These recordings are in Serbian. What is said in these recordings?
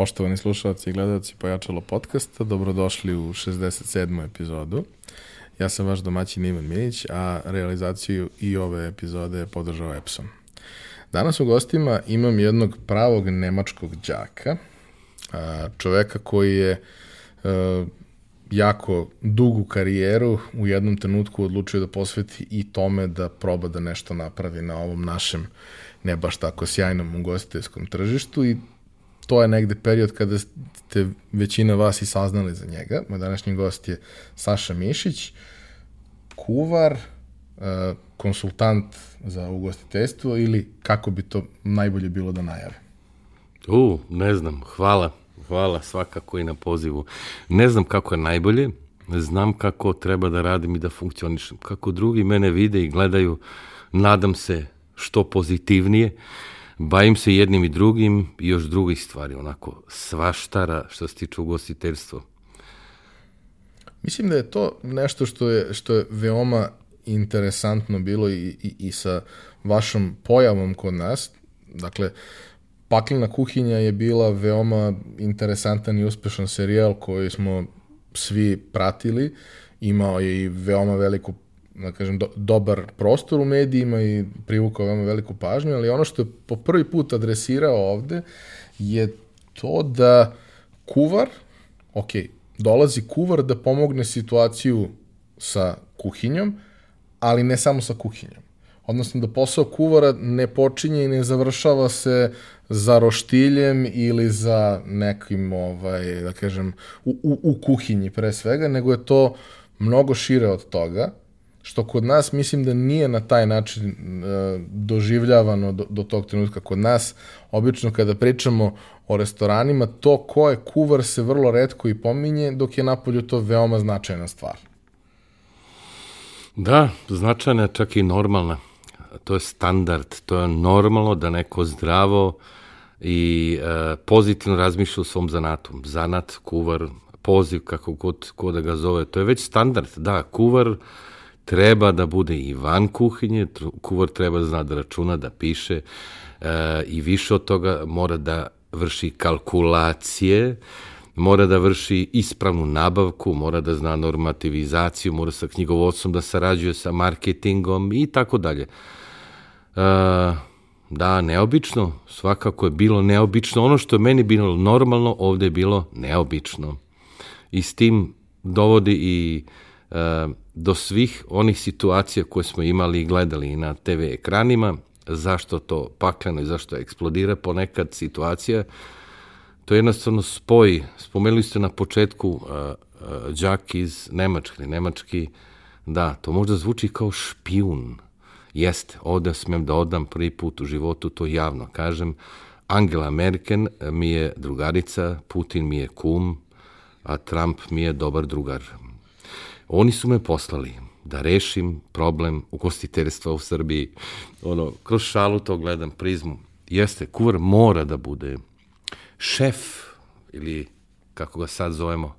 Poštovani slušalci i gledalci Pojačalo podcasta, dobrodošli u 67. epizodu. Ja sam vaš domaćin Ivan Minić, a realizaciju i ove epizode je podržao Epson. Danas u gostima imam jednog pravog nemačkog đaka, čoveka koji je e, jako dugu karijeru u jednom trenutku odlučio da posveti i tome da proba da nešto napravi na ovom našem ne baš tako sjajnom ugostiteljskom tržištu i to je negde period kada ste većina vas i saznali za njega. Moj današnji gost je Saša Mišić, kuvar, e, konsultant za ugostiteljstvo ili kako bi to najbolje bilo da najave? U, ne znam, hvala. Hvala svakako i na pozivu. Ne znam kako je najbolje, znam kako treba da radim i da funkcionišem. Kako drugi mene vide i gledaju, nadam se što pozitivnije. Bavim se jednim i drugim i još drugih stvari, onako svaštara što se tiče ugostiteljstva. Mislim da je to nešto što je, što je veoma interesantno bilo i, i, i sa vašom pojavom kod nas. Dakle, Paklina kuhinja je bila veoma interesantan i uspešan serijal koji smo svi pratili. Imao je i veoma veliku da kažem, do, dobar prostor u medijima i privukao veoma veliku pažnju, ali ono što je po prvi put adresirao ovde je to da kuvar, ok, dolazi kuvar da pomogne situaciju sa kuhinjom, ali ne samo sa kuhinjom. Odnosno da posao kuvara ne počinje i ne završava se za roštiljem ili za nekim, ovaj, da kažem, u, u, u kuhinji pre svega, nego je to mnogo šire od toga što kod nas mislim da nije na taj način e, doživljavano do, do tog trenutka. Kod nas, obično kada pričamo o restoranima, to ko je kuvar se vrlo redko i pominje, dok je napolju to veoma značajna stvar. Da, značajna čak i normalna. To je standard, to je normalno da neko zdravo i e, pozitivno razmišlja u svom zanatu. Zanat, kuvar, poziv, kako god ko da ga zove, to je već standard. Da, kuvar treba da bude i van kuhinje, kuvar treba da zna da računa, da piše e, i više od toga mora da vrši kalkulacije, mora da vrši ispravnu nabavku, mora da zna normativizaciju, mora sa knjigovodstvom da sarađuje sa marketingom i tako dalje. E, da, neobično, svakako je bilo neobično. Ono što je meni bilo normalno, ovde je bilo neobično. I s tim dovodi i e, do svih onih situacija koje smo imali i gledali na TV ekranima, zašto to pakleno i zašto eksplodira ponekad situacija, to je jednostavno spoj. Spomenuli ste na početku uh, uh, đak iz Nemačke, nemački, da, to možda zvuči kao špijun. Jeste, ovde smem da odam prvi put u životu, to javno kažem. Angela Merkel mi je drugarica, Putin mi je kum, a Trump mi je dobar drugar. Oni su me poslali da rešim problem ugostiteljstva u Srbiji. Ono, kroz šalu to gledam, prizmu. Jeste, kuvar mora da bude šef, ili kako ga sad zovemo,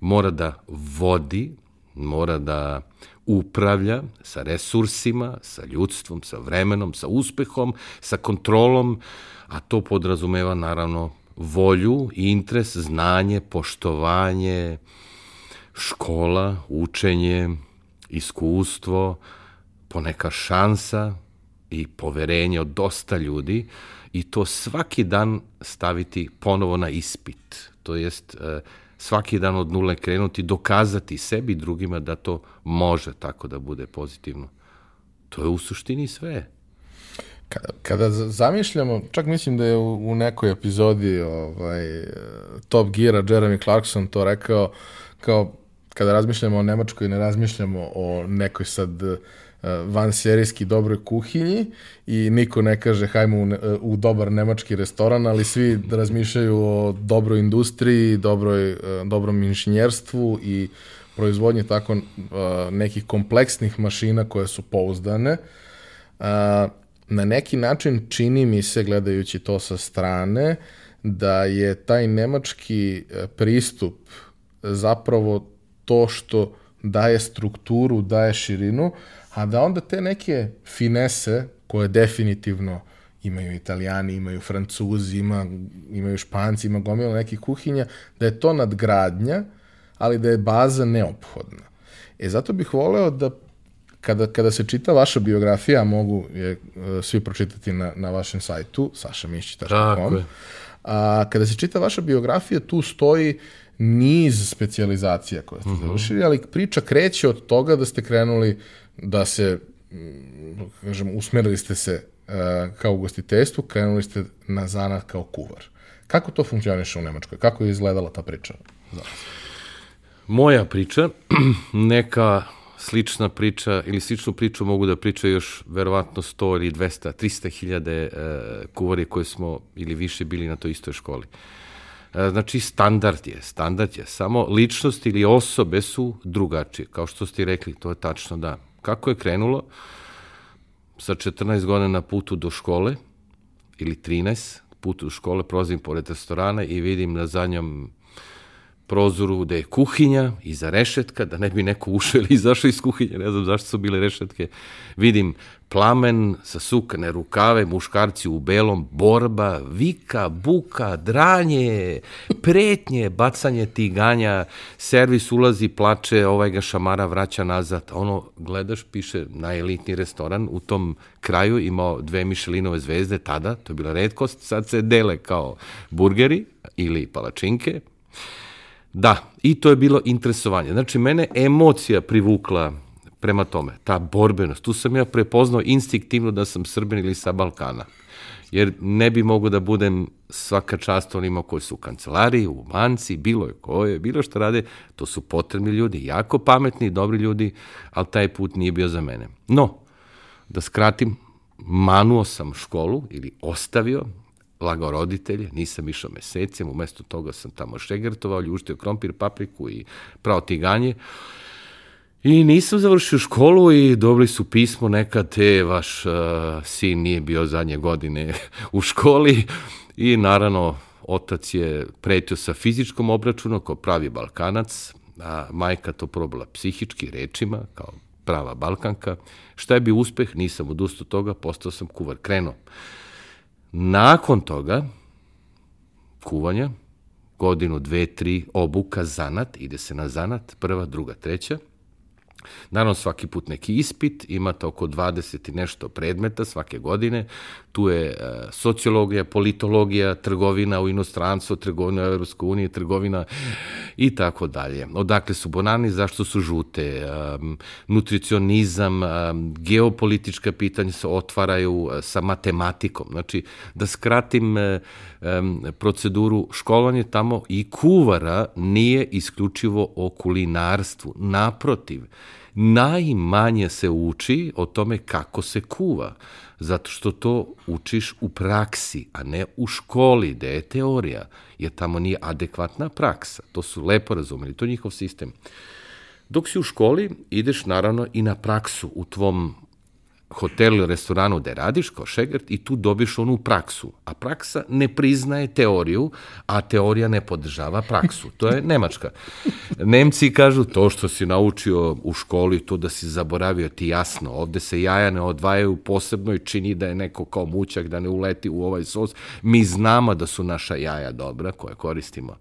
mora da vodi, mora da upravlja sa resursima, sa ljudstvom, sa vremenom, sa uspehom, sa kontrolom, a to podrazumeva naravno volju, interes, znanje, poštovanje, škola, učenje, iskustvo, poneka šansa i poverenje od dosta ljudi i to svaki dan staviti ponovo na ispit. To jest e, svaki dan od nule krenuti, dokazati sebi drugima da to može tako da bude pozitivno. To je u suštini sve. Kada, kada zamišljamo, čak mislim da je u, u nekoj epizodi ovaj, Top Geara Jeremy Clarkson to rekao, kao kada razmišljamo o Nemačkoj, ne razmišljamo o nekoj sad uh, van serijski dobroj kuhinji i niko ne kaže hajmo u, u dobar nemački restoran, ali svi razmišljaju o dobroj industriji, dobroj, uh, dobrom inženjerstvu i proizvodnje tako nekih kompleksnih mašina koje su pouzdane. Na neki način čini mi se, gledajući to sa strane, da je taj nemački pristup zapravo to što daje strukturu, daje širinu, a da onda te neke finese koje definitivno imaju italijani, imaju francuzi, ima, imaju španci, ima gomila nekih kuhinja, da je to nadgradnja, ali da je baza neophodna. E, zato bih voleo da kada, kada se čita vaša biografija, mogu je uh, svi pročitati na, na vašem sajtu, sašamišći.com, a kada se čita vaša biografija, tu stoji niz specializacija koje ste uh mhm. -huh. završili, ali priča kreće od toga da ste krenuli da se, kažem, usmerili ste se uh, kao ugostiteljstvu, krenuli ste na zanat kao kuvar. Kako to funkcioniše u Nemačkoj? Kako je izgledala ta priča? Moja priča, neka slična priča ili sličnu priču mogu da pričaju još verovatno 100 ili 200, 300 hiljade uh, kuvari koje smo ili više bili na toj istoj školi. Uh, znači, standard je, standard je. Samo ličnost ili osobe su drugačije. Kao što ste rekli, to je tačno da. Kako je krenulo? Sa 14 godina na putu do škole, ili 13, putu do škole, prozim pored restorana i vidim na zadnjom prozoru da je kuhinja, iza rešetka, da ne bi neko ušao ili izašao iz kuhinje, ne znam zašto su bile rešetke. Vidim plamen sa sukane rukave, muškarci u belom, borba, vika, buka, dranje, pretnje, bacanje tiganja, servis ulazi, plače, ovaj ga šamara vraća nazad. Ono, gledaš, piše najelitni restoran u tom kraju, imao dve Michelinove zvezde tada, to je bila redkost, sad se dele kao burgeri ili palačinke, Da, i to je bilo interesovanje. Znači, mene emocija privukla prema tome, ta borbenost. Tu sam ja prepoznao instinktivno da sam Srbin ili sa Balkana. Jer ne bi mogo da budem svaka čast onima koji su u kancelariji, u manci, bilo je koje, bilo što rade, to su potrebni ljudi, jako pametni, dobri ljudi, ali taj put nije bio za mene. No, da skratim, manuo sam školu ili ostavio, lagao roditelje, nisam išao mesecima, umesto toga sam tamo šegertovao, ljuštio krompir, papriku i prao tiganje. I nisam završio školu i dobili su pismo nekad, te, vaš uh, sin nije bio zadnje godine u školi i naravno otac je pretio sa fizičkom obračunom kao pravi balkanac, a majka to probala psihički rečima, kao prava balkanka. Šta je bio uspeh? Nisam odustao toga, postao sam kuvar. Krenuo Nakon toga, kuvanja, godinu, dve, tri, obuka, zanat, ide se na zanat, prva, druga, treća, Naravno, svaki put neki ispit, imate oko 20 i nešto predmeta svake godine. Tu je e, sociologija, politologija, trgovina u inostranstvu, trgovina u Evropskoj uniji, trgovina i tako dalje. Odakle su bonani, zašto su žute, um, nutricionizam, um, geopolitička pitanja se otvaraju sa matematikom. Znači, da skratim proceduru školovanja tamo i kuvara nije isključivo o kulinarstvu. Naprotiv, najmanje se uči o tome kako se kuva, zato što to učiš u praksi, a ne u školi, gde je teorija, jer tamo nije adekvatna praksa. To su lepo razumeli, to je njihov sistem. Dok si u školi, ideš naravno i na praksu u tvom hotelu ili restoranu gde radiš kao šegrt i tu dobiš onu praksu. A praksa ne priznaje teoriju, a teorija ne podržava praksu. To je Nemačka. Nemci kažu to što si naučio u školi, to da si zaboravio ti jasno. Ovde se jaja ne odvajaju posebno i čini da je neko kao mućak da ne uleti u ovaj sos. Mi znamo da su naša jaja dobra koje koristimo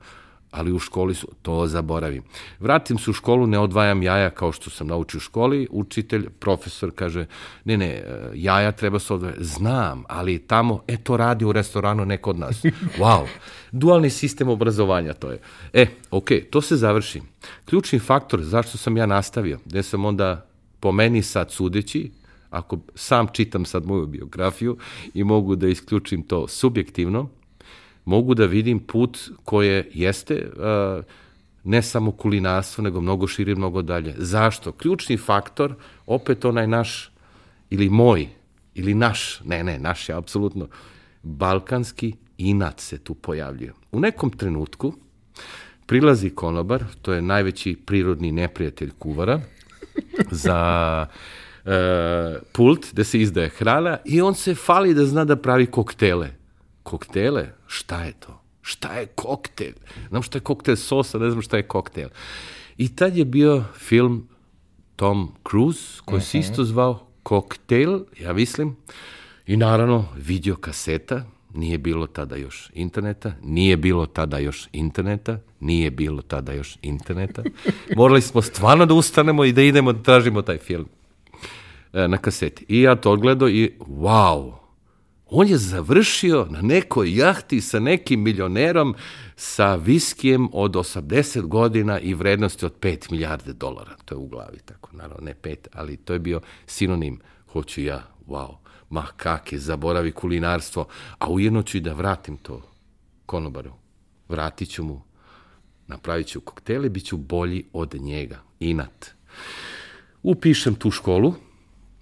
ali u školi su, to zaboravim. Vratim se u školu, ne odvajam jaja kao što sam naučio u školi, učitelj, profesor kaže, ne, ne, jaja treba se odvajati. Znam, ali tamo, e, to radi u restoranu neko od nas. Wow, dualni sistem obrazovanja to je. E, ok, to se završi. Ključni faktor zašto sam ja nastavio, gde sam onda po meni sad sudeći, ako sam čitam sad moju biografiju i mogu da isključim to subjektivno, mogu da vidim put koje jeste uh, ne samo kulinarstvo, nego mnogo šire, mnogo dalje. Zašto? Ključni faktor, opet onaj naš, ili moj, ili naš, ne, ne, naš je apsolutno, balkanski inat se tu pojavljuje. U nekom trenutku prilazi konobar, to je najveći prirodni neprijatelj kuvara, za uh, pult gde se izdaje hrana i on se fali da zna da pravi koktele koktele, šta je to? Šta je koktel? Znam šta je koktel sosa, ne znam šta je koktel. I tad je bio film Tom Cruise, koji uh -huh. se mhm. isto zvao Koktel, ja mislim, I naravno, video kaseta, nije bilo tada još interneta, nije bilo tada još interneta, nije bilo tada još interneta. Morali smo stvarno da ustanemo i da idemo da tražimo taj film e, na kaseti. I ja to odgledao i wow, on je završio na nekoj jahti sa nekim milionerom sa viskijem od 80 godina i vrednosti od 5 milijarde dolara. To je u glavi tako, naravno ne 5, ali to je bio sinonim. Hoću ja, wow, ma kak je, zaboravi kulinarstvo, a ujedno ću i da vratim to konobaru. Vratit ću mu, napravit ću koktele, bit ću bolji od njega. Inat. Upišem tu školu,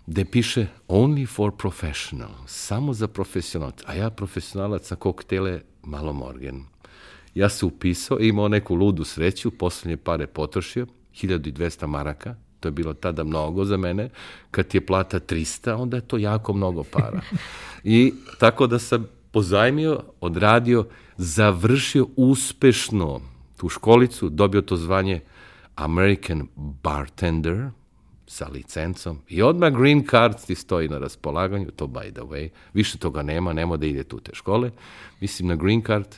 gde piše only for professional, samo za profesionalac, a ja profesionalac sa koktele malo morgen. Ja se upisao, imao neku ludu sreću, poslednje pare potrošio, 1200 maraka, to je bilo tada mnogo za mene, kad je plata 300, onda je to jako mnogo para. I tako da sam pozajmio, odradio, završio uspešno tu školicu, dobio to zvanje American Bartender, sa licencom i odmah green card ti stoji na raspolaganju, to by the way, više toga nema, nema da ide tu te škole, mislim na green card,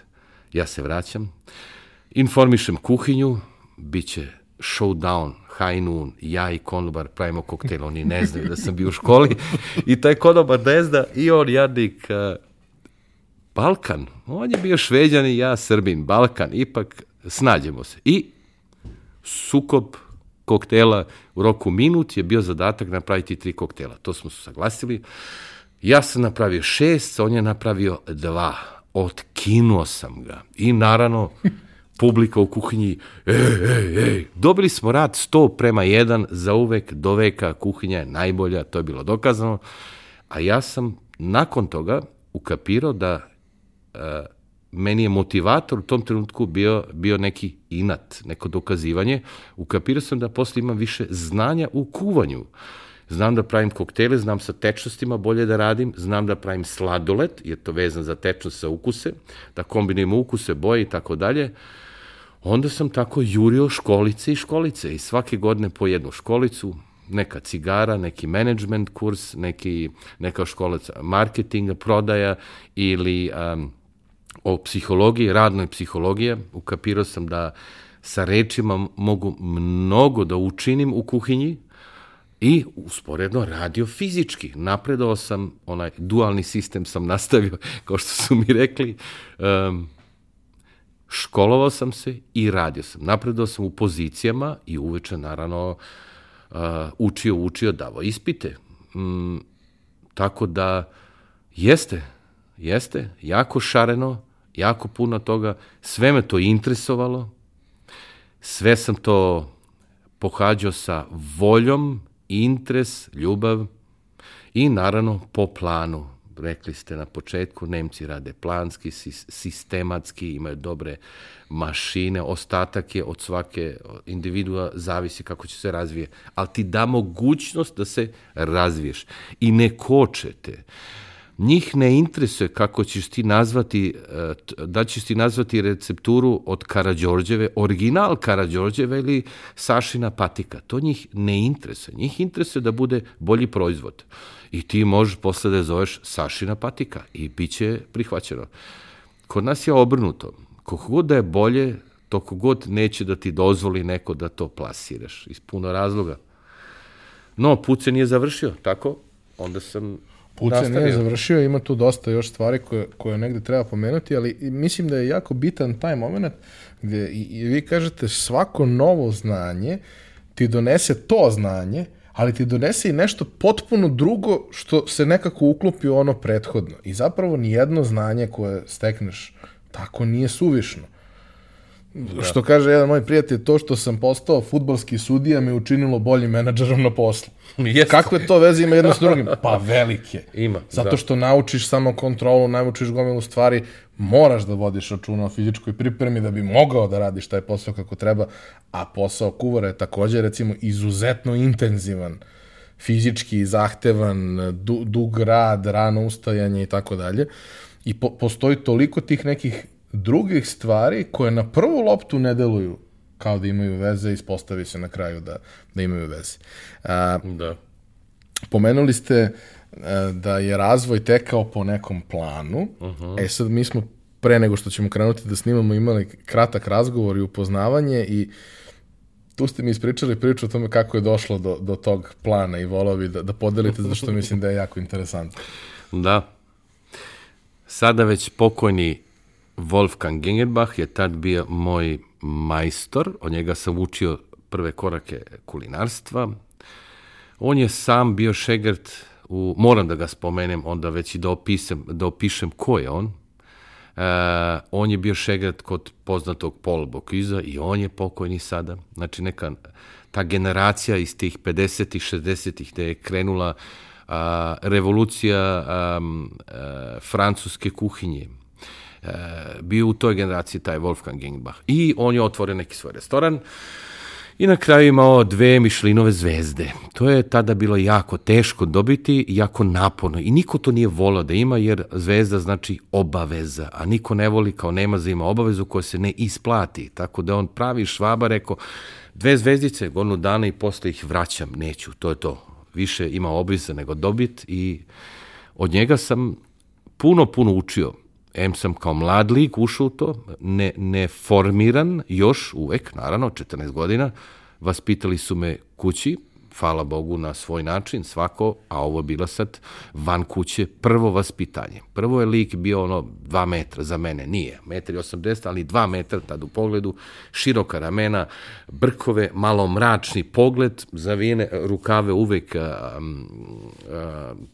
ja se vraćam, informišem kuhinju, bit će showdown, high noon, ja i konobar pravimo koktel, oni ne znaju da sam bio u školi i taj konobar ne zna i on jadnik uh, Balkan, on je bio šveđan i ja Srbin, Balkan, ipak snađemo se. I sukob koktela u roku minut je bio zadatak napraviti tri koktela. To smo se saglasili. Ja sam napravio šest, on je napravio dva. Otkinuo sam ga. I naravno, publika u kuhinji, ej, ej, ej. Dobili smo rad 100 prema 1 za uvek, do veka, kuhinja je najbolja, to je bilo dokazano. A ja sam nakon toga ukapirao da uh, meni je motivator u tom trenutku bio, bio neki inat, neko dokazivanje. Ukapirao sam da posle imam više znanja u kuvanju. Znam da pravim koktele, znam sa tečnostima bolje da radim, znam da pravim sladolet, je to vezan za tečnost sa ukuse, da kombinujem ukuse, boje i tako dalje. Onda sam tako jurio školice i školice i svake godine po jednu školicu, neka cigara, neki management kurs, neki, neka škola marketinga, prodaja ili um, o psihologiji, radnoj psihologije, ukapirao sam da sa rečima mogu mnogo da učinim u kuhinji i usporedno radio fizički. Napredovao sam, onaj dualni sistem sam nastavio, kao što su mi rekli, um, školovao sam se i radio sam. Napredovao sam u pozicijama i uveče, naravno, uh, učio, učio, davo ispite. Um, tako da, jeste, jeste, jako šareno, jako puno toga, sve me to interesovalo, sve sam to pohađao sa voljom, interes, ljubav i naravno po planu. Rekli ste na početku, Nemci rade planski, sistematski, imaju dobre mašine, ostatak je od svake individua, zavisi kako će se razvije, ali ti da mogućnost da se razviješ. I ne kočete. Uh, njih ne interesuje kako ćeš ti nazvati, e, da ćeš ti nazvati recepturu od Karadžorđeve, original Karadžorđeve ili Sašina patika. To njih ne interesuje. Njih interesuje da bude bolji proizvod. I ti možeš posle da zoveš Sašina patika i bit će prihvaćeno. Kod nas je obrnuto. Kako god da je bolje, toko god neće da ti dozvoli neko da to plasiraš. Iz puno razloga. No, put se nije završio, tako? Onda sam Put se nije završio, ima tu dosta još stvari koje, koje negde treba pomenuti, ali mislim da je jako bitan taj moment gde i, i vi kažete svako novo znanje ti donese to znanje, ali ti donese i nešto potpuno drugo što se nekako uklopi u ono prethodno. I zapravo nijedno znanje koje stekneš tako nije suvišno. Da. Što kaže jedan moj prijatelj, to što sam postao futbalski sudija me učinilo boljim menadžerom na poslu. Jeste. Kakve to veze ima jedno s drugim? Pa velike. Ima. Zato da. što naučiš samo kontrolu, naučiš gomilu stvari, moraš da vodiš računa o fizičkoj pripremi da bi mogao da radiš taj posao kako treba, a posao kuvara je takođe recimo izuzetno intenzivan fizički zahtevan, du, dug rad, rano ustajanje i tako dalje. I po, postoji toliko tih nekih drugih stvari koje na prvu loptu ne deluju kao da imaju veze, ispostavi se na kraju da, da imaju veze. A, da. Pomenuli ste e, da je razvoj tekao po nekom planu. Uh -huh. E sad mi smo pre nego što ćemo krenuti da snimamo imali kratak razgovor i upoznavanje i tu ste mi ispričali priču o tome kako je došlo do, do tog plana i volao bi da, da podelite, zato što mislim da je jako interesantno. Da. Sada već pokojni Wolfgang Gengerbach je tad bio moj majstor, od njega sam učio prve korake kulinarstva. On je sam bio šegrt u, moram da ga spomenem, onda već i da, opisem, da opišem ko je on. Uh, on je bio šegret kod poznatog Paul Bocuse i on je pokojni sada. Znači neka ta generacija iz tih 50-ih, 60-ih gde je krenula uh, revolucija um, uh, francuske kuhinje. Uh, bio u toj generaciji taj Wolfgang Gengbach. I on je otvorio neki svoj restoran. I na kraju imao dve Mišlinove zvezde. To je tada bilo jako teško dobiti, jako naporno. I niko to nije volao da ima, jer zvezda znači obaveza. A niko ne voli kao nema za ima obavezu koja se ne isplati. Tako da on pravi švaba rekao, dve zvezdice, godinu dana i posle ih vraćam. Neću, to je to. Više ima obaveza nego dobit i od njega sam puno, puno učio em sam kao mlad lik ušao u to, ne, ne formiran, još uvek, naravno, 14 godina, vaspitali su me kući, hvala Bogu na svoj način, svako, a ovo bila sad van kuće, prvo vaspitanje. Prvo je lik bio ono dva metra za mene, nije, metri 80, ali dva metra tad u pogledu, široka ramena, brkove, malo mračni pogled, zavijene rukave uvek um, um,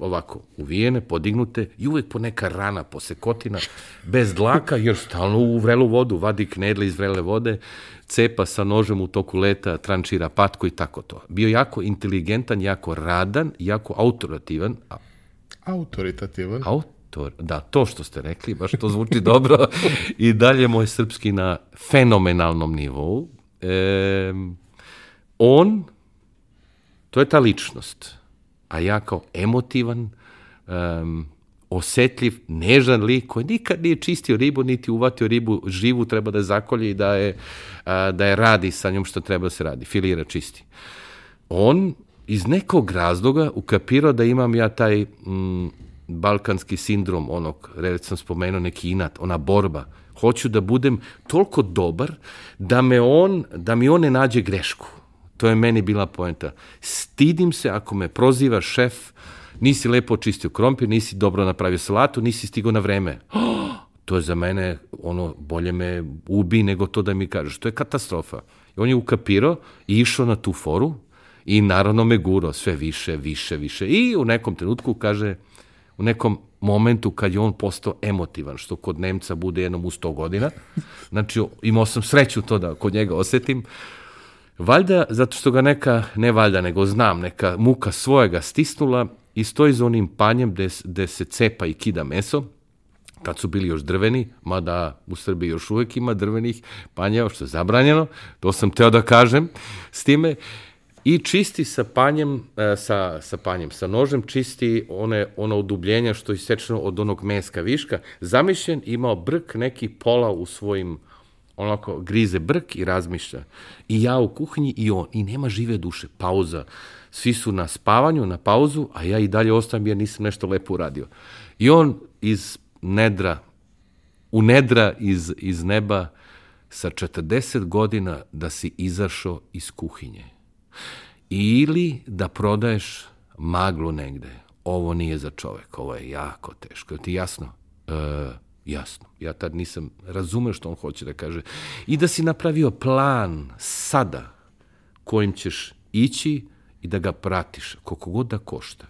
ovako uvijene, podignute i uvek po neka rana, posekotina, bez dlaka, jer stalno u vrelu vodu, vadi knedle iz vrele vode, cepa sa nožem u toku leta, trančira patku i tako to. Bio jako inteligentan, jako radan, jako autorativan. Autoritativan? Autor, da, to što ste rekli, baš to zvuči dobro. I dalje moj srpski na fenomenalnom nivou. E, on, to je ta ličnost a ja kao emotivan, um, osetljiv, nežan lik koji nikad nije čistio ribu, niti uvatio ribu živu, treba da je zakolje i da je, a, da je radi sa njom što treba da se radi, filira čisti. On iz nekog razloga ukapirao da imam ja taj mm, balkanski sindrom, onog, reći sam spomenuo neki inat, ona borba. Hoću da budem toliko dobar da me on, da mi on ne nađe grešku To je meni bila poenta. Stidim se ako me proziva šef, nisi lepo očistio krompir, nisi dobro napravio salatu, nisi stigo na vreme. To je za mene, ono, bolje me ubi nego to da mi kažeš. To je katastrofa. I on je ukapirao i išao na tu foru i naravno me guro sve više, više, više. I u nekom trenutku kaže, u nekom momentu kad je on postao emotivan, što kod Nemca bude jednom u 100 godina. Znači, imao sam sreću to da kod njega osetim. Valjda, zato što ga neka, ne valjda, nego znam, neka muka svojega stisnula i stoji za onim panjem gde, gde se cepa i kida meso, kad su bili još drveni, mada u Srbiji još uvek ima drvenih panjeva, što je zabranjeno, to sam teo da kažem s time, i čisti sa panjem, e, sa, sa panjem, sa nožem, čisti one, ono udubljenja što je isečeno od onog meska viška, zamišljen, imao brk neki pola u svojim onako grize brk i razmišlja. I ja u kuhinji i on. I nema žive duše. Pauza. Svi su na spavanju, na pauzu, a ja i dalje ostajem jer nisam nešto lepo uradio. I on iz nedra, u nedra iz, iz neba sa 40 godina da si izašao iz kuhinje. Ili da prodaješ maglu negde. Ovo nije za čovek, ovo je jako teško. Ti jasno? E, Jasno. Ja tad nisam razumeo što on hoće da kaže. I da si napravio plan sada kojim ćeš ići i da ga pratiš, koliko god da košta.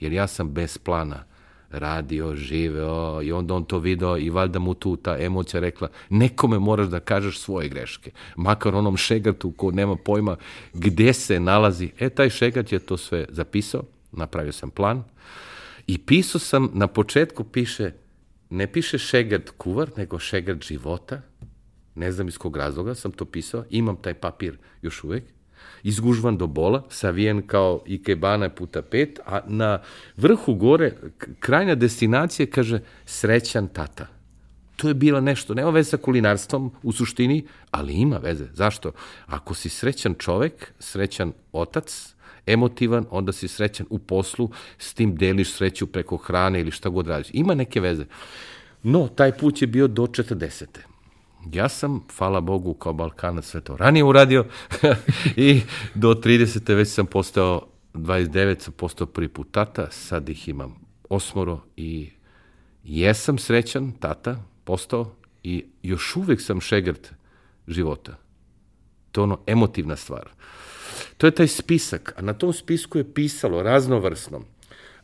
Jer ja sam bez plana radio, živeo i onda on to video i valjda mu tu ta emocija rekla nekome moraš da kažeš svoje greške. Makar onom šegrtu ko nema pojma gde se nalazi. E, taj šegrat je to sve zapisao, napravio sam plan i pisao sam, na početku piše ne piše šegard kuvar, nego šegard života. Ne znam iz kog razloga sam to pisao. Imam taj papir još uvek. Izgužvan do bola, savijen kao ikebana puta pet, a na vrhu gore, krajnja destinacija, kaže, srećan tata. To je bilo nešto, nema veze sa kulinarstvom u suštini, ali ima veze. Zašto? Ako si srećan čovek, srećan otac, emotivan, onda si srećan u poslu, s tim deliš sreću preko hrane ili šta god radiš. Ima neke veze. No, taj put je bio do 40. Ja sam, hvala Bogu, kao Balkana sve to ranije uradio i do 30. već sam postao, 29 sam postao prvi put tata, sad ih imam osmoro i jesam srećan tata, postao i još uvek sam šegrt života. To je ono emotivna stvar. To je taj spisak, a na tom spisku je pisalo raznovrsno.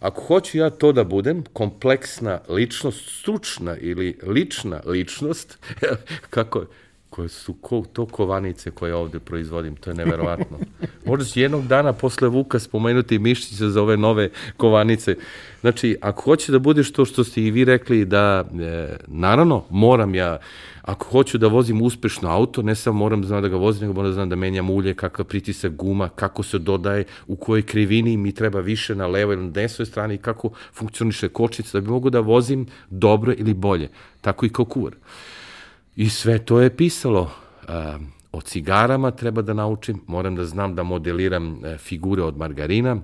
Ako hoću ja to da budem, kompleksna ličnost, stručna ili lična ličnost, kako koje su ko, to kovanice koje ovde proizvodim, to je neverovatno. Možda će jednog dana posle Vuka spomenuti mišiće za ove nove kovanice. Znači, ako hoće da budeš to što ste i vi rekli, da, e, naravno, moram ja, ako hoću da vozim uspešno auto, ne samo moram da znam da ga vozim, nego moram da znam da menjam ulje, kakav pritisak guma, kako se dodaje, u kojoj krivini mi treba više na levo ili na desnoj strani, kako funkcioniše kočica, da bi mogu da vozim dobro ili bolje. Tako i kao kuvar. I sve to je pisalo. O cigarama treba da naučim, moram da znam da modeliram e, figure od margarina,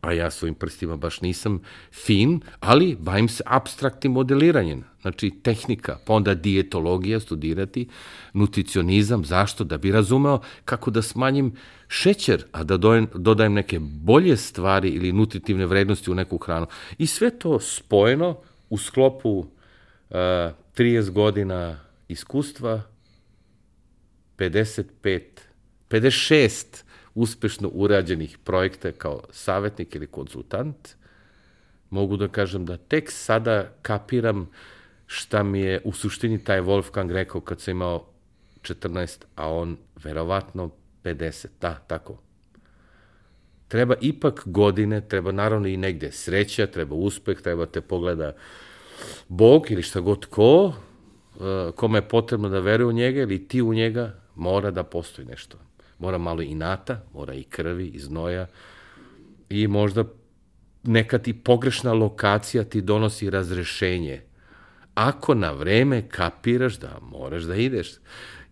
a ja svojim prstima baš nisam fin, ali bavim se abstraktnim modeliranjem, znači tehnika, pa onda dijetologija studirati, nutricionizam, zašto? Da bi razumeo kako da smanjim šećer, a da dodajem neke bolje stvari ili nutritivne vrednosti u neku hranu. I sve to spojeno u sklopu uh, e, 30 godina iskustva 55, 56 uspešno urađenih projekta kao savjetnik ili konsultant, mogu da kažem da tek sada kapiram šta mi je u suštini taj Wolfgang rekao kad sam imao 14, a on verovatno 50, da, tako. Treba ipak godine, treba naravno i negde sreća, treba uspeh, treba te pogleda Bog ili šta god ko, Eh, kome je potrebno da veruje u njega ili ti u njega, mora da postoji nešto. Mora malo i nata, mora i krvi, i znoja i možda neka ti pogrešna lokacija ti donosi razrešenje. Ako na vreme kapiraš da moraš da ideš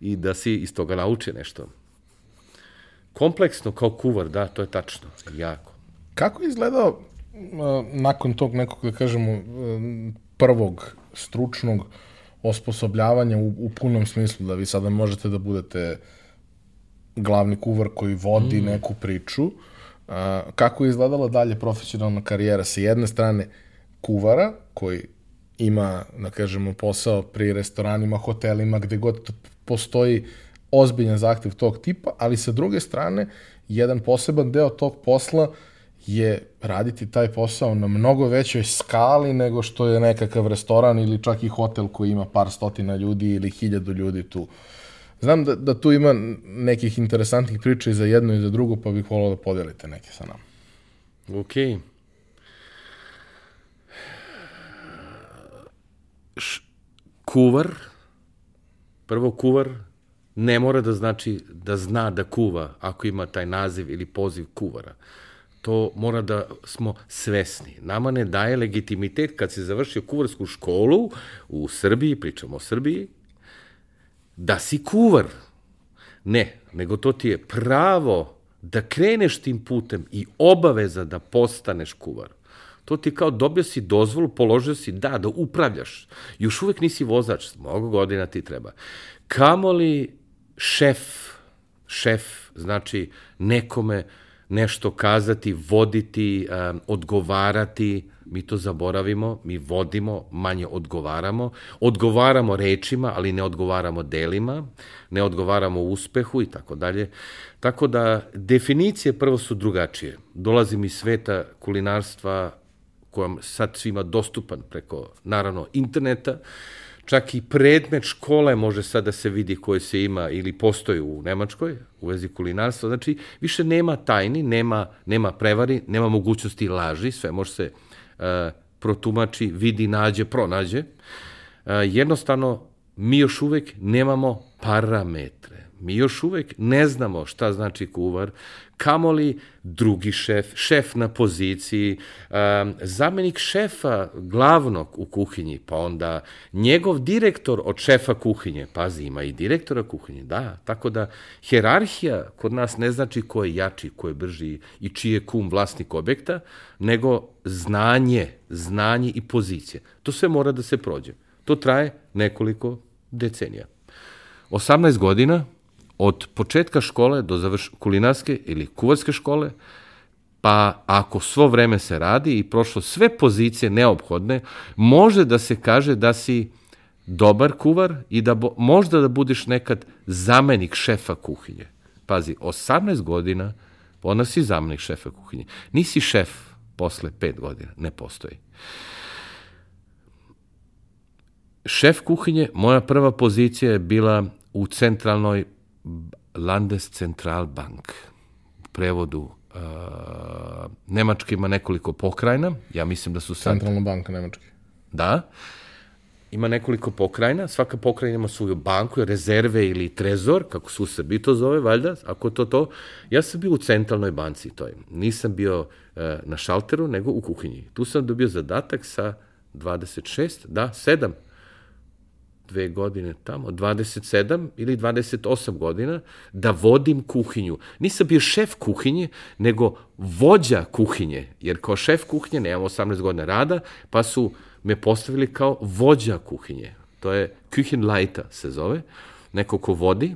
i da si iz toga nauči nešto. Kompleksno kao kuvar, da, to je tačno, jako. Kako je izgledao uh, nakon tog nekog, da kažemo, uh, prvog stručnog osposobljavanja u, u punom smislu, da vi sada možete da budete glavni kuvar koji vodi mm. neku priču. A, kako je izgledala dalje profesionalna karijera? Sa jedne strane kuvara koji ima, da kažemo, posao pri restoranima, hotelima, gde god postoji ozbiljan zahtev tog tipa, ali sa druge strane, jedan poseban deo tog posla uh, je raditi taj posao na mnogo većoj skali nego što je nekakav restoran ili čak i hotel koji ima par stotina ljudi ili hiljadu ljudi tu. Znam da, da tu ima nekih interesantnih priča i za jedno i za drugo, pa bih volao da podelite neke sa nama. Ok. Š, kuvar, prvo kuvar ne mora da znači da zna da kuva ako ima taj naziv ili poziv kuvara. To mora da smo svesni. Nama ne daje legitimitet kad se završio kuvarsku školu u Srbiji, pričamo o Srbiji, da si kuvar. Ne, nego to ti je pravo da kreneš tim putem i obaveza da postaneš kuvar. To ti kao dobio si dozvolu, položio si da, da upravljaš. Još uvek nisi vozač, mnogo godina ti treba. Kamoli šef, šef, znači nekome nešto kazati, voditi, um, odgovarati, mi to zaboravimo, mi vodimo, manje odgovaramo, odgovaramo rečima, ali ne odgovaramo delima, ne odgovaramo uspehu i tako dalje. Tako da definicije prvo su drugačije. Dolazim iz sveta kulinarstva kojom sad svima dostupan preko, naravno, interneta, čak i predmet škole može sad da se vidi koje se ima ili postoji u Nemačkoj, u vezi kulinarstva. Znači, više nema tajni, nema, nema prevari, nema mogućnosti laži, sve može se protumači, vidi, nađe, pronađe. Uh, jednostavno, mi još uvek nemamo parametre. Mi još uvek ne znamo šta znači kuvar, kamoli drugi šef, šef na poziciji, zamenik šefa glavnog u kuhinji, pa onda njegov direktor od šefa kuhinje, pazi, ima i direktora kuhinje, da, tako da herarhija kod nas ne znači ko je jači, ko je brži i čiji je kum vlasnik objekta, nego znanje, znanje i pozicije. To sve mora da se prođe. To traje nekoliko decenija. 18 godina od početka škole do završ kulinarske ili kuvarske škole, pa ako svo vreme se radi i prošlo sve pozicije neophodne, može da se kaže da si dobar kuvar i da bo, možda da budeš nekad zamenik šefa kuhinje. Pazi, 18 godina, onda si zamenik šefa kuhinje. Nisi šef posle 5 godina, ne postoji. Šef kuhinje, moja prva pozicija je bila u centralnoj Landeszentralbank, u prevodu uh, Nemačka ima nekoliko pokrajina, ja mislim da su sad... Centralna banka Nemačke. Da, ima nekoliko pokrajina, svaka pokrajina ima svoju banku, rezerve ili trezor, kako su u Srbiji to zove, valjda, ako to to. Ja sam bio u centralnoj banci, to je. Nisam bio uh, na šalteru, nego u kuhinji. Tu sam dobio zadatak sa 26, da, 7 dve godine tamo, 27 ili 28 godina, da vodim kuhinju. Nisam bio šef kuhinje, nego vođa kuhinje, jer kao šef kuhinje nemam 18 godina rada, pa su me postavili kao vođa kuhinje. To je Küchenleiter se zove, neko ko vodi,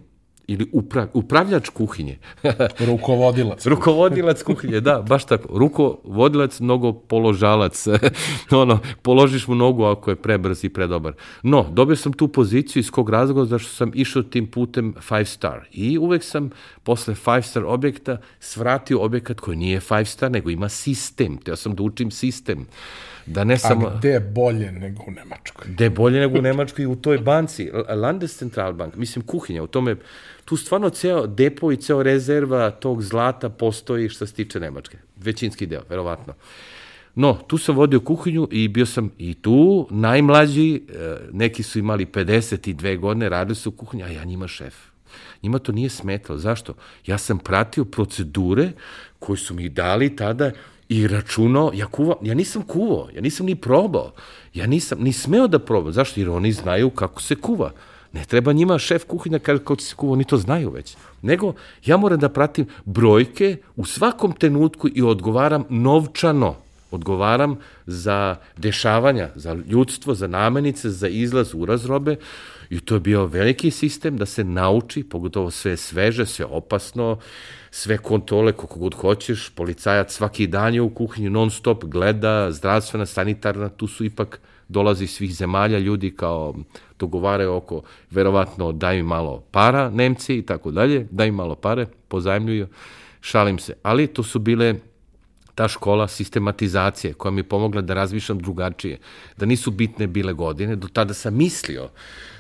ili uprav, upravljač kuhinje. Rukovodilac. Rukovodilac kuhinje, da, baš tako. Rukovodilac, mnogo položalac. ono, položiš mu nogu ako je prebrz i predobar. No, dobio sam tu poziciju iz kog razloga zašto sam išao tim putem five star. I uvek sam posle five star objekta svratio objekat koji nije five star, nego ima sistem. Teo sam da učim sistem. Da ne samo... A gde je bolje nego u Nemačkoj? Gde je bolje nego u Nemačkoj i u toj banci. Landescentralbank, mislim kuhinja, u tome tu stvarno ceo depo i ceo rezerva tog zlata postoji što se tiče Nemačke. Većinski deo, verovatno. No, tu sam vodio kuhinju i bio sam i tu najmlađi, e, neki su imali 52 godine, radili su u kuhinju, a ja njima šef. Njima to nije smetalo. Zašto? Ja sam pratio procedure koje su mi dali tada i računao, ja, kuva, ja nisam kuvao, ja nisam ni probao, ja nisam ni smeo da probam. Zašto? Jer oni znaju kako se kuva. Ne treba njima šef kuhinja kaže kako se kuva, oni to znaju već. Nego ja moram da pratim brojke u svakom trenutku i odgovaram novčano. Odgovaram za dešavanja, za ljudstvo, za namenice, za izlaz u razrobe. I to je bio veliki sistem da se nauči, pogotovo sve sveže, sve opasno, sve kontrole koliko god hoćeš, policajac svaki dan je u kuhinji non stop, gleda, zdravstvena, sanitarna, tu su ipak dolazi svih zemalja, ljudi kao dogovaraju oko, verovatno daju malo para, Nemci i tako dalje, daju malo pare, pozajemljuju, šalim se. Ali to su bile ta škola sistematizacije koja mi je pomogla da razmišljam drugačije, da nisu bitne bile godine, do tada sam mislio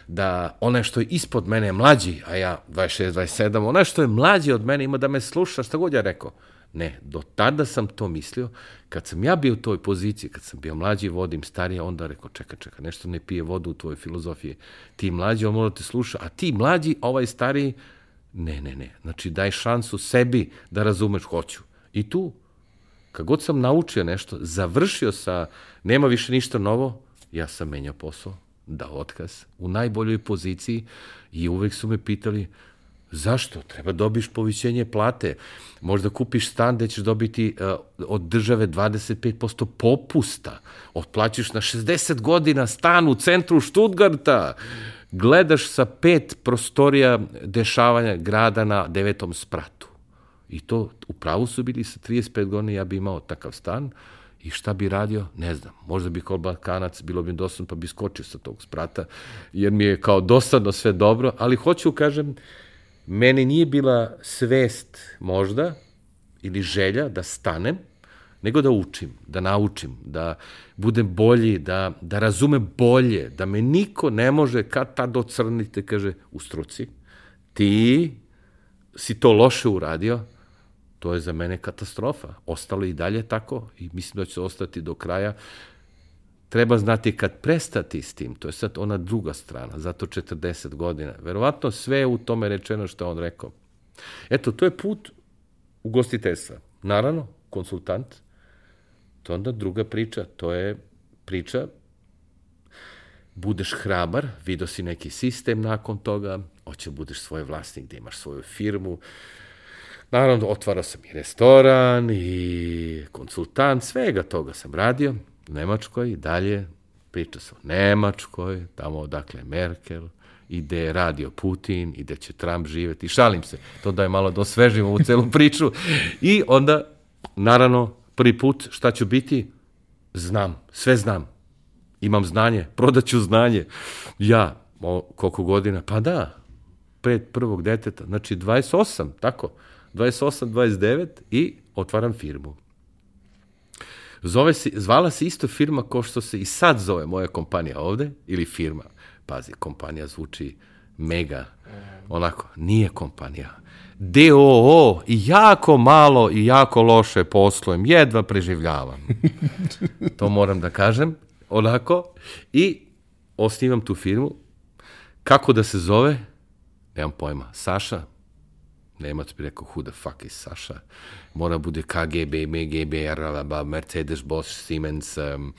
da onaj što je ispod mene je mlađi, a ja 26, 27, onaj što je mlađi od mene ima da me sluša, šta god ja rekao. Ne, do tada sam to mislio. Kad sam ja bio u toj poziciji, kad sam bio mlađi, vodim starije, onda rekao, čeka, čeka, nešto ne pije vodu u tvojoj filozofiji. Ti mlađi, on mora da te sluša, a ti mlađi, ovaj stariji, ne, ne, ne. Znači, daj šansu sebi da razumeš, hoću. I tu, kad god sam naučio nešto, završio sa, nema više ništa novo, ja sam menjao posao, dao otkaz, u najboljoj poziciji i uvek su me pitali, Zašto? Treba dobiš povićenje plate. Možda kupiš stan gde ćeš dobiti uh, od države 25% popusta. Otplaćiš na 60 godina stan u centru Štutgarta. Gledaš sa pet prostorija dešavanja grada na devetom spratu. I to u pravu su bili sa 35 godina ja bi imao takav stan. I šta bi radio? Ne znam. Možda bi kao Balkanac, bilo bi dosadno, pa bi skočio sa tog sprata, jer mi je kao dosadno sve dobro, ali hoću, kažem, meni nije bila svest možda ili želja da stanem, nego da učim, da naučim, da budem bolji, da, da razumem bolje, da me niko ne može kad tad ocrnite, kaže, u struci. Ti si to loše uradio, to je za mene katastrofa. Ostalo i dalje tako i mislim da će ostati do kraja treba znati kad prestati s tim, to je sad ona druga strana, zato 40 godina. Verovatno sve je u tome rečeno što on rekao. Eto, to je put ugostiteljstva. Naravno, konsultant, to je onda druga priča, to je priča budeš hrabar, vidio si neki sistem nakon toga, hoće budeš svoj vlasnik, da imaš svoju firmu. Naravno, otvarao sam i restoran i konsultant, svega toga sam radio Nemačkoj dalje priča sam o Nemačkoj, tamo odakle Merkel, i gde je radio Putin i gde će Trump živeti. Šalim se, to da je malo dosvežimo u celu priču. I onda, naravno, prvi put šta ću biti, znam, sve znam. Imam znanje, prodaću znanje. Ja, o, koliko godina? Pa da, pred prvog deteta, znači 28, tako, 28, 29 i otvaram firmu. Zove se, zvala se isto firma kao što se i sad zove moja kompanija ovde, ili firma. Pazi, kompanija zvuči mega, onako, nije kompanija. DOO i jako malo i jako loše poslujem, jedva preživljavam. to moram da kažem, onako. I osnivam tu firmu. Kako da se zove? Nemam pojma. Saša, Nemac bi rekao, who the fuck is Saša? Mora bude KGB, MGB, RLB, Mercedes, Bosch, Siemens, um,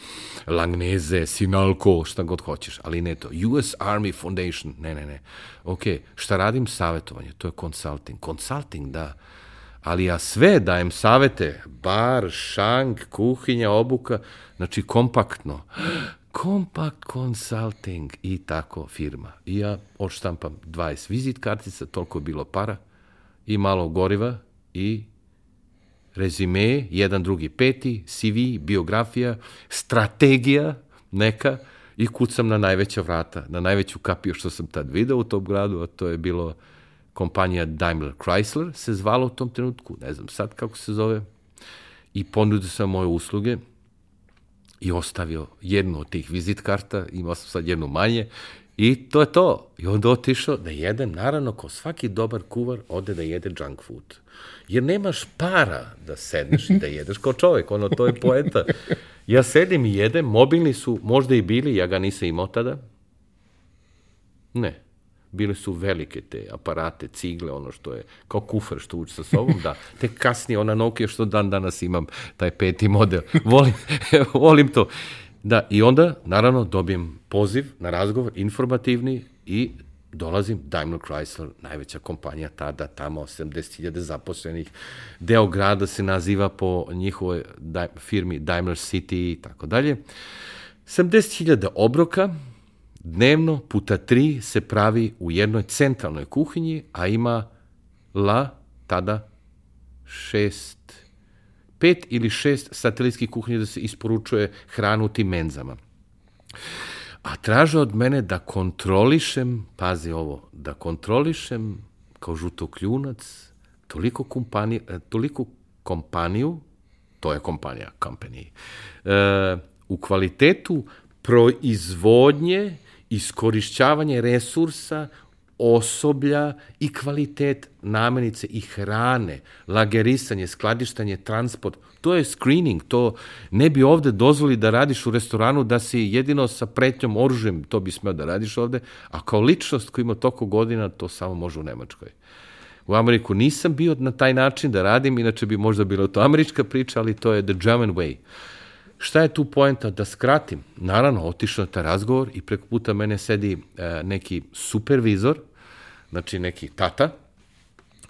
Langnese, Sinalco, šta god hoćeš, ali ne to. US Army Foundation, ne, ne, ne. Ok, šta radim? Savetovanje, to je consulting. Consulting, da. Ali ja sve dajem savete, bar, šank, kuhinja, obuka, znači kompaktno. Compact Consulting i tako firma. I ja odštampam 20 vizit kartica, toliko je bilo para, i malo goriva i rezime, jedan, drugi, peti, CV, biografija, strategija neka i kucam na najveća vrata, na najveću kapiju što sam tad video u tom gradu, a to je bilo kompanija Daimler Chrysler, se zvala u tom trenutku, ne znam sad kako se zove, i ponudio sam moje usluge i ostavio jednu od tih vizit karta, imao sam sad jednu manje I to je to. I onda otišao da jedem, naravno, ko svaki dobar kuvar, ode da jede junk food. Jer nemaš para da sedneš i da jedeš kao čovek, ono, to je poeta. Ja sedim i jedem, mobilni su možda i bili, ja ga nisam imao tada. Ne. Bile su velike te aparate, cigle, ono što je kao kufer što uči sa sobom, da. Te kasnije ona Nokia što dan danas imam, taj peti model. Volim, volim to. Da, i onda, naravno, dobijem poziv na razgovor, informativni, i dolazim, Daimler Chrysler, najveća kompanija tada, tamo 70.000 zaposlenih, deo grada se naziva po njihovoj firmi Daimler City i tako dalje. 70.000 obroka, dnevno puta tri se pravi u jednoj centralnoj kuhinji, a ima la, tada, šest pet ili šest satelitskih kuhinja da se isporučuje hranu tim menzama. A traže od mene da kontrolišem, pazi ovo, da kontrolišem kao žutokljunac toliko, kompaniju, e, toliko kompaniju, to je kompanija, company, e, u kvalitetu proizvodnje, iskorišćavanje resursa osoblja i kvalitet namenice i hrane, lagerisanje, skladištanje, transport, to je screening, to ne bi ovde dozvoli da radiš u restoranu da si jedino sa pretnjom oružjem, to bi smeo da radiš ovde, a kao ličnost koja ima toko godina, to samo može u Nemačkoj. U Ameriku nisam bio na taj način da radim, inače bi možda bila to američka priča, ali to je the German way. Šta je tu poenta? Da skratim. Naravno, otišao na taj razgovor i preko puta mene sedi e, neki supervizor, znači neki tata,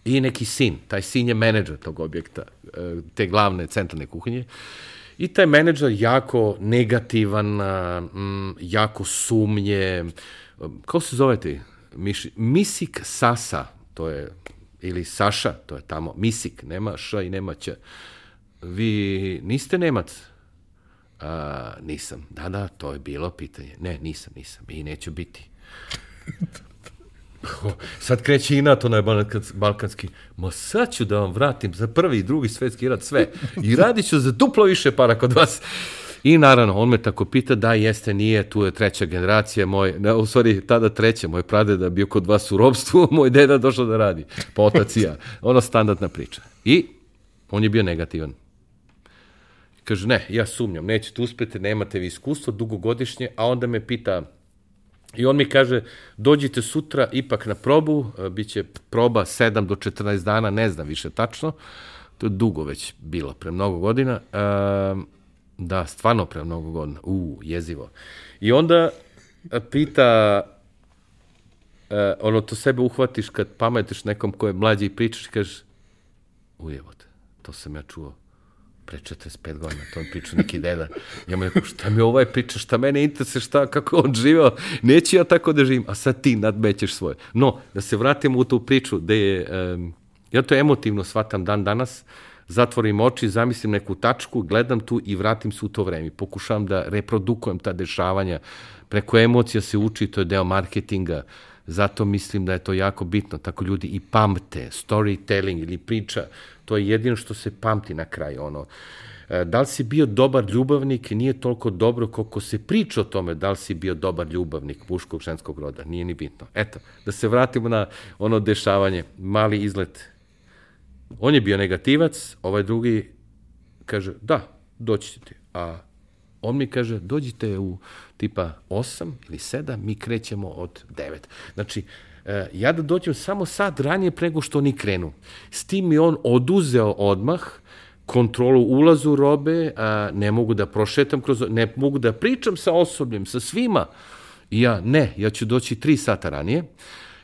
i neki sin. Taj sin je menedžer tog objekta, e, te glavne centralne kuhinje. I taj menedžer jako negativan, m, jako sumnje, kako se zove ti? Misik Sasa, to je, ili Saša, to je tamo, misik, nema š i nema ć. Vi niste Nemac? A, nisam. Da, da, to je bilo pitanje. Ne, nisam, nisam. I neću biti. Sad kreće i NATO na balkanski. Ma sad ću da vam vratim za prvi i drugi svetski rat sve. I radit ću za duplo više para kod vas. I naravno, on me tako pita, da, jeste, nije, tu je treća generacija, moj, ne, u stvari, tada treća, moj pradeda bio kod vas u robstvu, moj deda došao da radi, pa otac i ja. Ono standardna priča. I on je bio negativan. Kaže, ne, ja sumnjam, nećete uspeti, nemate vi iskustvo, dugogodišnje, a onda me pita, i on mi kaže, dođite sutra ipak na probu, bit će proba 7 do 14 dana, ne znam više tačno, to je dugo već bilo, pre mnogo godina, da, stvarno pre mnogo godina, u, jezivo. I onda pita, ono, to sebe uhvatiš kad pametiš nekom ko je mlađi i pričaš? I kažeš, ujevote, to sam ja čuo pre 45 godina, to mi priča neki deda. Ja mu rekao, šta mi ovaj priča, šta mene interesuje, šta, kako on živao, neću ja tako da živim, a sad ti nadmećeš svoje. No, da se vratimo u tu priču, da je, um, ja to emotivno shvatam dan danas, zatvorim oči, zamislim neku tačku, gledam tu i vratim se u to vreme. Pokušavam da reprodukujem ta dešavanja. Preko emocija se uči, to je deo marketinga. Zato mislim da je to jako bitno. Tako ljudi i pamte, storytelling ili priča To je jedino što se pamti na kraju. Ono. E, da li si bio dobar ljubavnik nije toliko dobro koliko se priča o tome da li si bio dobar ljubavnik muškog, ženskog roda. Nije ni bitno. Eto, da se vratimo na ono dešavanje. Mali izlet. On je bio negativac, ovaj drugi kaže, da, doći ćete. A on mi kaže, dođite u tipa 8 ili 7, mi krećemo od 9. Znači, E, ja da dođem samo sad ranije prego što oni krenu. S tim mi on oduzeo odmah kontrolu ulazu robe, a, ne mogu da prošetam kroz, ne mogu da pričam sa osobljem, sa svima. I ja, ne, ja ću doći tri sata ranije.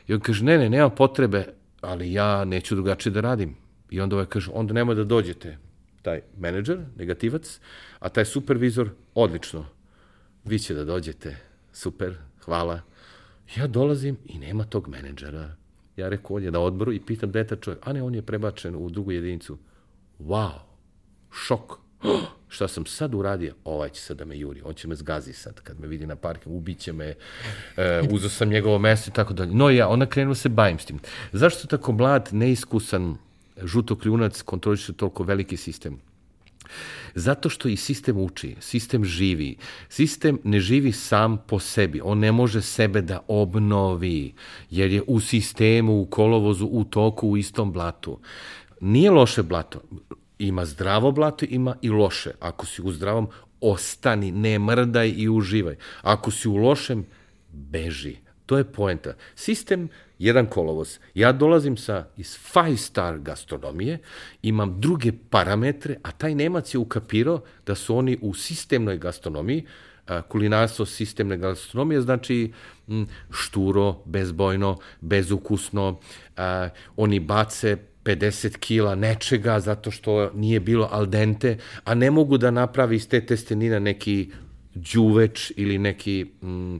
I on kaže, ne, ne, nema potrebe, ali ja neću drugačije da radim. I onda ovaj kaže, onda nema da dođete. Taj menadžer, negativac, a taj supervizor, odlično. Vi će da dođete, super, hvala, Ja dolazim i nema tog menedžera. Ja rekao, on je na odboru i pitam gde je ta čovjek. A ne, on je prebačen u drugu jedinicu. Wow, šok. Oh, šta sam sad uradio? Ovaj će sad da me juri, on će me zgazi sad kad me vidi na parkingu, ubiće me, e, uzao sam njegovo mesto i tako dalje. No ja, onda krenuo se bavim s tim. Zašto tako mlad, neiskusan, žutokljunac kontroliše toliko veliki sistem? Zato što i sistem uči, sistem živi. Sistem ne živi sam po sebi, on ne može sebe da obnovi, jer je u sistemu, u kolovozu, u toku, u istom blatu. Nije loše blato, ima zdravo blato, ima i loše. Ako si u zdravom, ostani, ne mrdaj i uživaj. Ako si u lošem, beži. To je poenta. Sistem jedan kolovoz. Ja dolazim sa iz five star gastronomije, imam druge parametre, a taj Nemac je ukapirao da su oni u sistemnoj gastronomiji, kulinarstvo sistemne gastronomije, znači šturo, bezbojno, bezukusno, oni bace 50 kila nečega zato što nije bilo al dente, a ne mogu da napravi iz te testenina neki đuveč ili neki mm,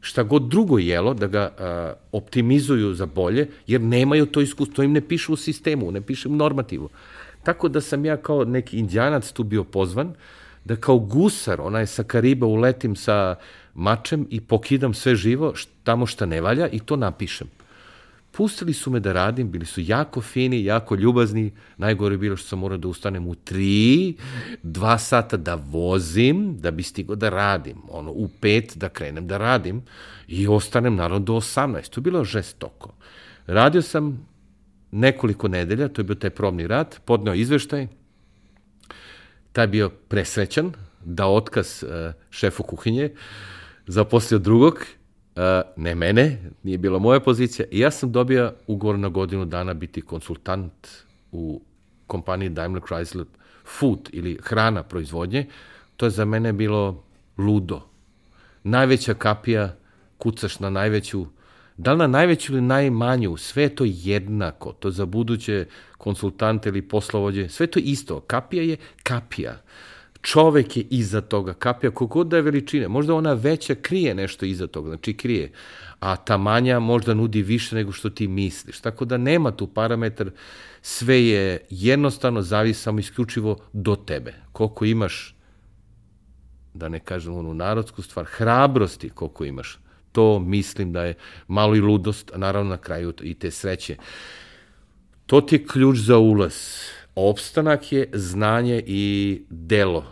šta god drugo jelo, da ga a, optimizuju za bolje, jer nemaju to iskustvo, to im ne piše u sistemu, ne piše u normativu. Tako da sam ja kao neki indijanac tu bio pozvan, da kao gusar, onaj sa Kariba uletim sa mačem i pokidam sve živo tamo šta ne valja i to napišem. Pustili su me da radim, bili su jako fini, jako ljubazni. Najgore je bilo što sam morao da ustanem u tri, dva sata da vozim, da bi stigo da radim. Ono, u pet da krenem da radim i ostanem naravno do 18. To je bilo žestoko. Radio sam nekoliko nedelja, to je bio taj probni rad, podneo izveštaj, taj bio presrećan, da otkaz uh, šefu kuhinje, zaposlio drugog ne mene, nije bila moja pozicija. I ja sam dobio ugovor na godinu dana biti konsultant u kompaniji Daimler Chrysler Food ili hrana proizvodnje. To je za mene bilo ludo. Najveća kapija, kucaš na najveću, da li na najveću ili najmanju, sve je to jednako. To za buduće konsultante ili poslovođe, sve to isto. Kapija je kapija. Čovek je iza toga, kapija, kogod da je veličine, možda ona veća krije nešto iza toga, znači krije, a ta manja možda nudi više nego što ti misliš. Tako da nema tu parametar, sve je jednostavno zavisi samo isključivo do tebe. Koliko imaš, da ne kažem onu narodsku stvar, hrabrosti koliko imaš, to mislim da je malo i ludost, a naravno na kraju i te sreće. To ti je ključ za ulaz opstanak je znanje i delo.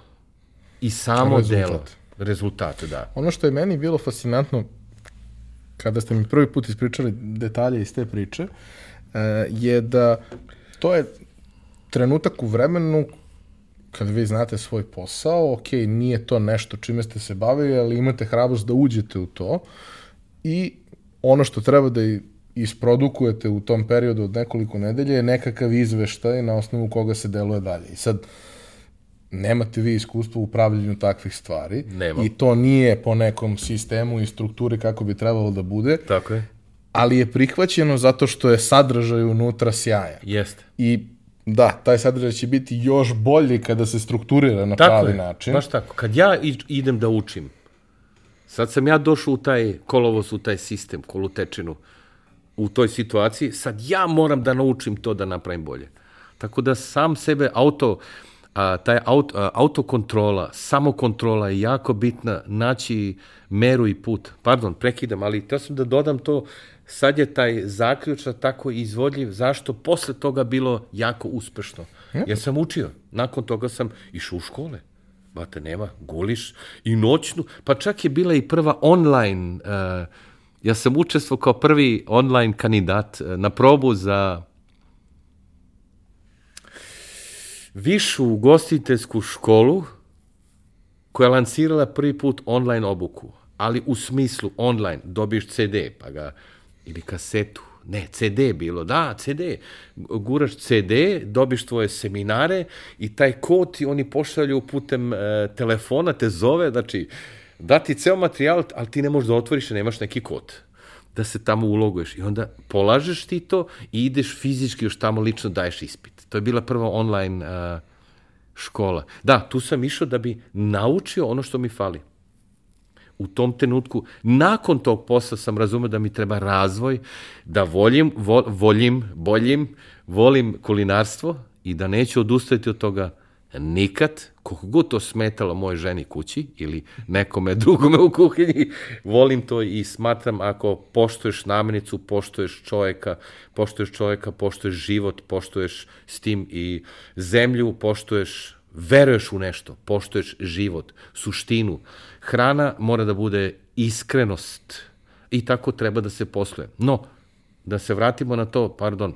I samo Rezultat. delo. Rezultate, da. Ono što je meni bilo fascinantno, kada ste mi prvi put ispričali detalje iz te priče, eh, je da to je trenutak u vremenu kad vi znate svoj posao, ok, nije to nešto čime ste se bavili, ali imate hrabrost da uđete u to i ono što treba da isprodukujete u tom periodu od nekoliko nedelje je nekakav izveštaj na osnovu koga se deluje dalje. I sad, nemate vi iskustvo u upravljanju takvih stvari Nemam. i to nije po nekom sistemu i strukturi kako bi trebalo da bude. Tako je. Ali je prihvaćeno zato što je sadržaj unutra sjajan. Jeste. I da, taj sadržaj će biti još bolji kada se strukturira na tako pravi je. način. Baš tako. Kad ja idem da učim, sad sam ja došao u taj kolovoz, u taj sistem, kolutečinu, u toj situaciji, sad ja moram da naučim to da napravim bolje. Tako da sam sebe auto, a, taj auto, a, autokontrola, samokontrola je jako bitna, naći meru i put. Pardon, prekidam, ali teo sam da dodam to, sad je taj zaključak tako izvodljiv, zašto posle toga bilo jako uspešno. Jer sam učio, nakon toga sam išao u škole. Bate, nema, goliš i noćnu, pa čak je bila i prva online, uh, ja sam učestvovao kao prvi online kandidat na probu za višu ugostiteljsku školu koja je lancirala prvi put online obuku, ali u smislu online, dobiješ CD, pa ga, ili kasetu, ne, CD bilo, da, CD, guraš CD, dobiš tvoje seminare i taj kod ti oni pošalju putem e, telefona, te zove, znači, da ti ceo materijal, ali ti ne možeš da otvoriš, nemaš neki kod da se tamo uloguješ. I onda polažeš ti to i ideš fizički još tamo lično daješ ispit. To je bila prva online uh, škola. Da, tu sam išao da bi naučio ono što mi fali. U tom trenutku, nakon tog posla sam razumeo da mi treba razvoj, da voljim, vo, voljim, boljim, volim kulinarstvo i da neću odustati od toga nikad, koliko god to smetalo moje ženi kući ili nekome drugome u kuhinji, volim to i smatram ako poštuješ namirnicu, poštuješ čovjeka, poštuješ čovjeka, poštuješ život, poštuješ s tim i zemlju, poštuješ, veruješ u nešto, poštuješ život, suštinu. Hrana mora da bude iskrenost i tako treba da se posluje. No, da se vratimo na to, pardon,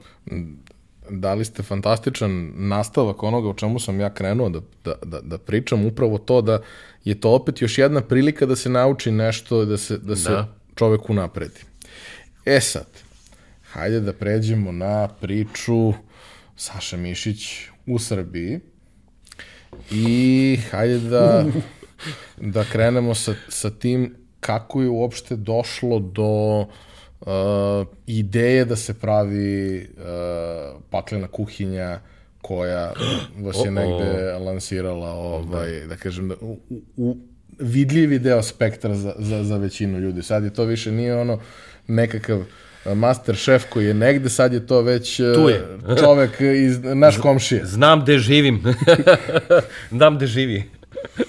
dali ste fantastičan nastavak onoga o čemu sam ja krenuo da, da, da, da pričam, upravo to da je to opet još jedna prilika da se nauči nešto, da se, da se da. čovek unapredi. E sad, hajde da pređemo na priču Saša Mišić u Srbiji i hajde da, da krenemo sa, sa tim kako je uopšte došlo do uh, uh, ideje da se pravi uh, paklena kuhinja koja vas je negde lansirala ovaj, da kažem, da, u, u vidljivi deo spektra za, za, za većinu ljudi. Sad je to više nije ono nekakav uh, master šef koji je negde, sad je to već uh, tu je. čovek iz naš komšije. Znam gde živim. Znam gde živi.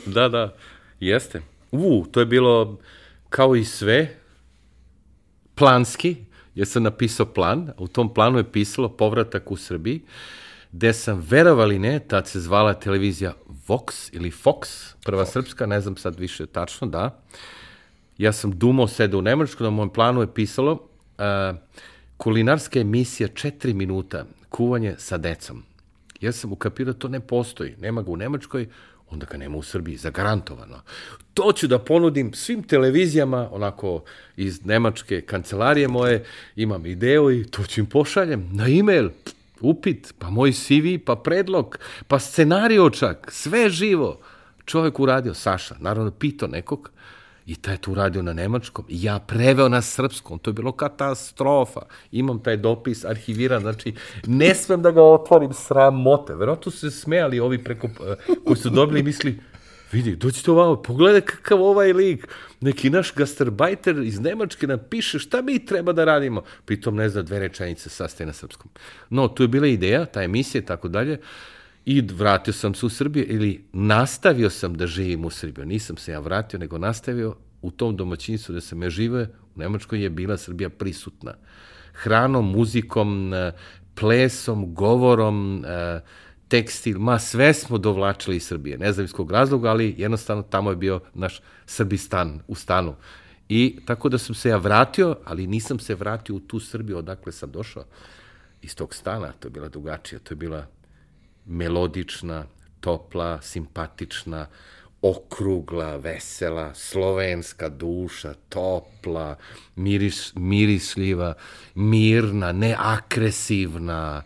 da, da, jeste. U, to je bilo kao i sve, planski, jer sam napisao plan, u tom planu je pisalo povratak u Srbiji, gde sam, verovali ne, tad se zvala televizija Vox ili Fox, prva Fox. srpska, ne znam sad više tačno, da. Ja sam dumao sede u Nemačku, na mom planu je pisalo uh, kulinarska emisija 4 minuta, kuvanje sa decom. Ja sam ukapirao to ne postoji, nema ga u Nemačkoj, onda ga nema u Srbiji, zagarantovano. To ću da ponudim svim televizijama, onako iz nemačke kancelarije moje, imam ideju i to ću im pošaljem na e-mail, upit, pa moj CV, pa predlog, pa scenario čak, sve živo. Čovek uradio, Saša, naravno pitao nekog, I taj je to uradio na nemačkom. Ja preveo na srpskom. To je bilo katastrofa. Imam taj dopis arhiviran. Znači, ne smem da ga otvorim sramote. Verovatno su se smejali ovi preko, eh, koji su dobili i misli, vidi, dođite ovamo, pogledaj kakav ovaj lik. Neki naš gastarbajter iz Nemačke napiše šta mi treba da radimo. Pritom ne zna dve rečenice sastaje na srpskom. No, tu je bila ideja, ta emisija i tako dalje. I vratio sam se u Srbiju ili nastavio sam da živim u Srbiju. Nisam se ja vratio, nego nastavio u tom domaćinstvu da sam ja žive. U Nemačkoj je bila Srbija prisutna. Hranom, muzikom, e, plesom, govorom, e, tekstil, ma sve smo dovlačili iz Srbije. Ne znam iz kog razloga, ali jednostavno tamo je bio naš Srbistan u stanu. I tako da sam se ja vratio, ali nisam se vratio u tu Srbiju odakle sam došao iz tog stana. To je bila drugačija, to je bila melodična, topla, simpatična, okrugla, vesela, slovenska duša, topla, miris, mirisljiva, mirna, neagresivna,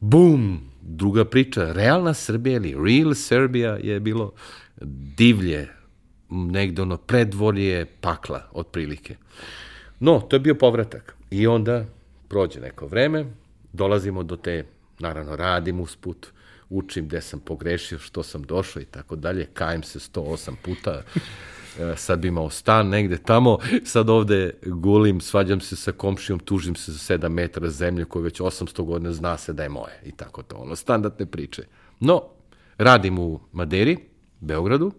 bum, druga priča, realna Srbija ili real Serbia je bilo divlje, negde ono predvorje pakla, otprilike. No, to je bio povratak. I onda prođe neko vreme, dolazimo do te, naravno, radim usput, učim gde sam pogrešio, što sam došao i tako dalje, kajem se 108 puta, e, sad bi imao stan negde tamo, sad ovde gulim, svađam se sa komšijom, tužim se za 7 metara zemlje koje već 800 godina zna se da je moje i tako to, ono, standardne priče. No, radim u Maderi, Beogradu,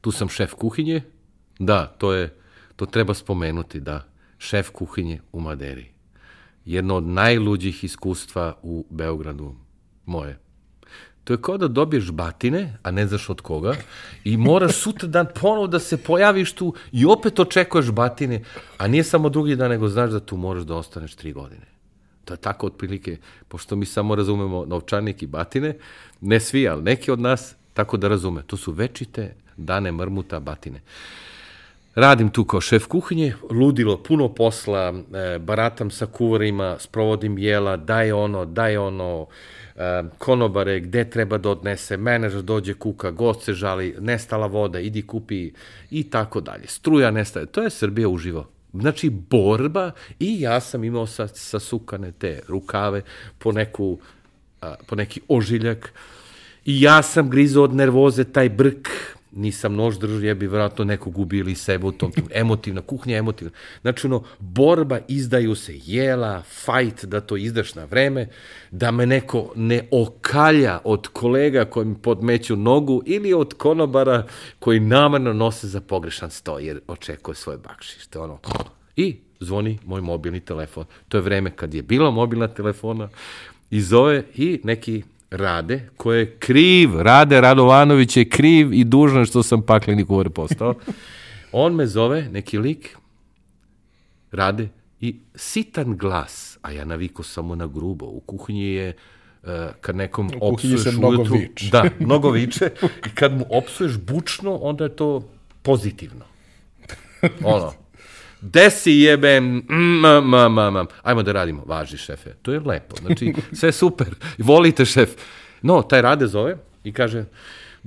tu sam šef kuhinje, da, to je, to treba spomenuti, da, šef kuhinje u Maderi. Jedno od najluđih iskustva u Beogradu moje. To je kao da dobiješ batine, a ne znaš od koga, i moraš sutra dan ponovo da se pojaviš tu i opet očekuješ batine, a nije samo drugi dan, nego znaš da tu moraš da ostaneš tri godine. To je tako otprilike, pošto mi samo razumemo novčanik i batine, ne svi, ali neki od nas, tako da razume. To su večite dane mrmuta batine. Radim tu kao šef kuhinje, ludilo, puno posla, e, baratam sa kuvarima, sprovodim jela, daj ono, daj ono, konobare, gde treba da odnese, menadžer dođe kuka, gost se žali, nestala voda, idi kupi i tako dalje. Struja nestaje, to je Srbija uživo. Znači, borba i ja sam imao sa, sasukane te rukave po, neku, a, po neki ožiljak i ja sam grizao od nervoze taj brk, nisam nož držao, ja bi vratno neko gubio ili sebe u tom, emotivna, kuhnja emotivna. Znači, ono, borba, izdaju se jela, fajt, da to izdaš na vreme, da me neko ne okalja od kolega koji mi podmeću nogu ili od konobara koji namerno nose za pogrešan sto, jer očekuje svoje bakšiš. To ono, i zvoni moj mobilni telefon. To je vreme kad je bila mobilna telefona i zove i neki Rade, ko je kriv, Rade Radovanović je kriv i dužan što sam pakleni kuvar postao. On me zove, neki lik, Rade, i sitan glas, a ja naviku samo na grubo. U kuhinji je uh, kad nekom opsuješ mnogo ujutru, vič. da, mnogo viče, i kad mu opsuješ bučno, onda je to pozitivno. Ono, desi jebem, mm, mm, mm, mm. ajmo da radimo, važi šefe. To je lepo, znači sve super, volite šef. No, taj Rade zove i kaže,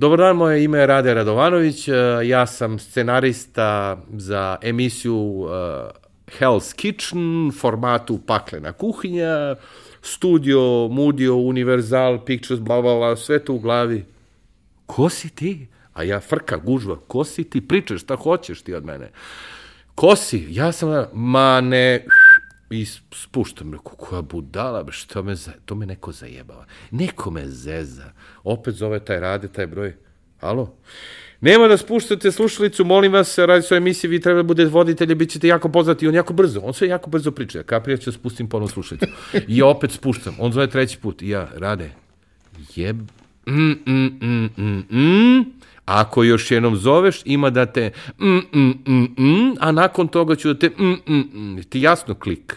Dobar dan, moje ime je Rade Radovanović, e, ja sam scenarista za emisiju uh, Hell's Kitchen, formatu Paklena kuhinja, studio, Mudio, Universal, Pictures, bla, bla, bla, sve to u glavi. Ko si ti? A ja frka, gužva, ko si ti? Pričaš, šta hoćeš ti od mene? Ko si? Ja sam, ma ne, i spuštam, rekao, koja budala, što me, za, to me neko zajebava. Neko me zeza. Opet zove taj rade, taj broj. Alo? Nema da spuštate slušalicu, molim vas, radi se o emisiji, vi treba da budete voditelji, bit ćete jako poznati, on jako brzo, on sve jako brzo priča. Kaprija ću da spustim ponovno slušalicu. I ja opet spuštam, on zove treći put, i ja, rade, jeb, mm, mm, mm, mm, mm, Ako još jednom zoveš, ima da te mm, mm, mm, mm, a nakon toga ću da te mm, mm, mm, ti jasno klik.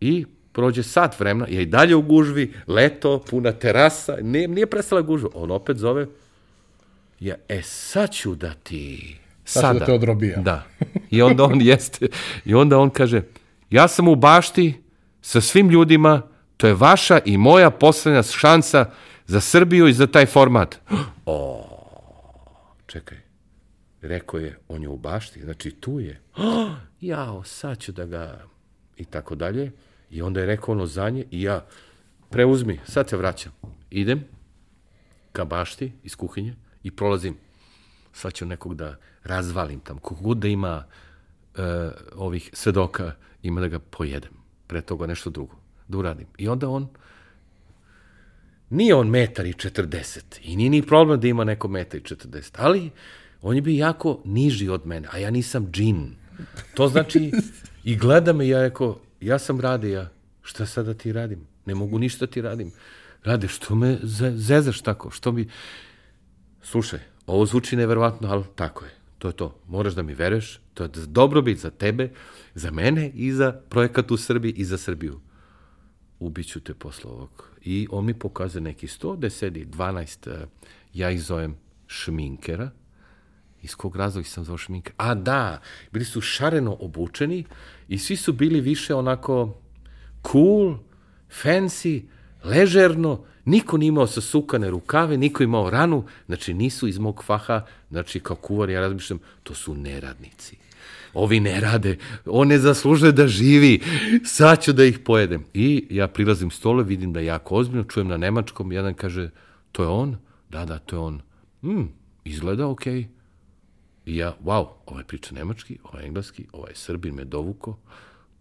I prođe sat vremena, ja i dalje u gužvi, leto, puna terasa, nije, nije prestala gužva. On opet zove, ja, e, sad ću da ti... Sada. Sad da te odrobija. Da. I onda on jeste, i onda on kaže, ja sam u bašti sa svim ljudima, to je vaša i moja poslednja šansa za Srbiju i za taj format. O, čekaj, rekao je, on je u bašti, znači tu je. Oh, jao, sad ću da ga... I tako dalje. I onda je rekao ono za nje i ja, preuzmi, sad se vraćam. Idem ka bašti iz kuhinje i prolazim. Sad ću nekog da razvalim tam. Kogod da ima uh, ovih svedoka, ima da ga pojedem. Pre toga nešto drugo. Da uradim. I onda on Nije on metar i 40 i nije ni problem da ima neko metar i 40, ali on je bio jako niži od mene, a ja nisam džin. To znači, i gleda me ja rekao, ja sam rade, ja, šta sada ti radim? Ne mogu ništa ti radim. Rade, što me zezaš tako? Što mi... Slušaj, ovo zvuči neverovatno, ali tako je. To je to. Moraš da mi veruješ. To je dobrobit za tebe, za mene i za projekat u Srbiji i za Srbiju. ubiću te posle ovog. I on mi pokazuje neki sto, gde sedi 12, uh, ja ih zovem šminkera, iz kog razloga sam zvao šminkera? A da, bili su šareno obučeni i svi su bili više onako cool, fancy, ležerno, niko nije imao sasukane rukave, niko imao ranu, znači nisu iz mog faha, znači kao kuvar, ja razmišljam, to su neradnici. Ovi ne rade, on ne zaslužuje da živi, sad ću da ih pojedem. I ja prilazim stole, vidim da je jako ozbiljno, čujem na nemačkom, jedan kaže, to je on? Da, da, to je on. Hmm, izgleda okej. Okay. I ja, wow, ovaj priča nemački, ovaj engleski, ovaj srbin me dovuko,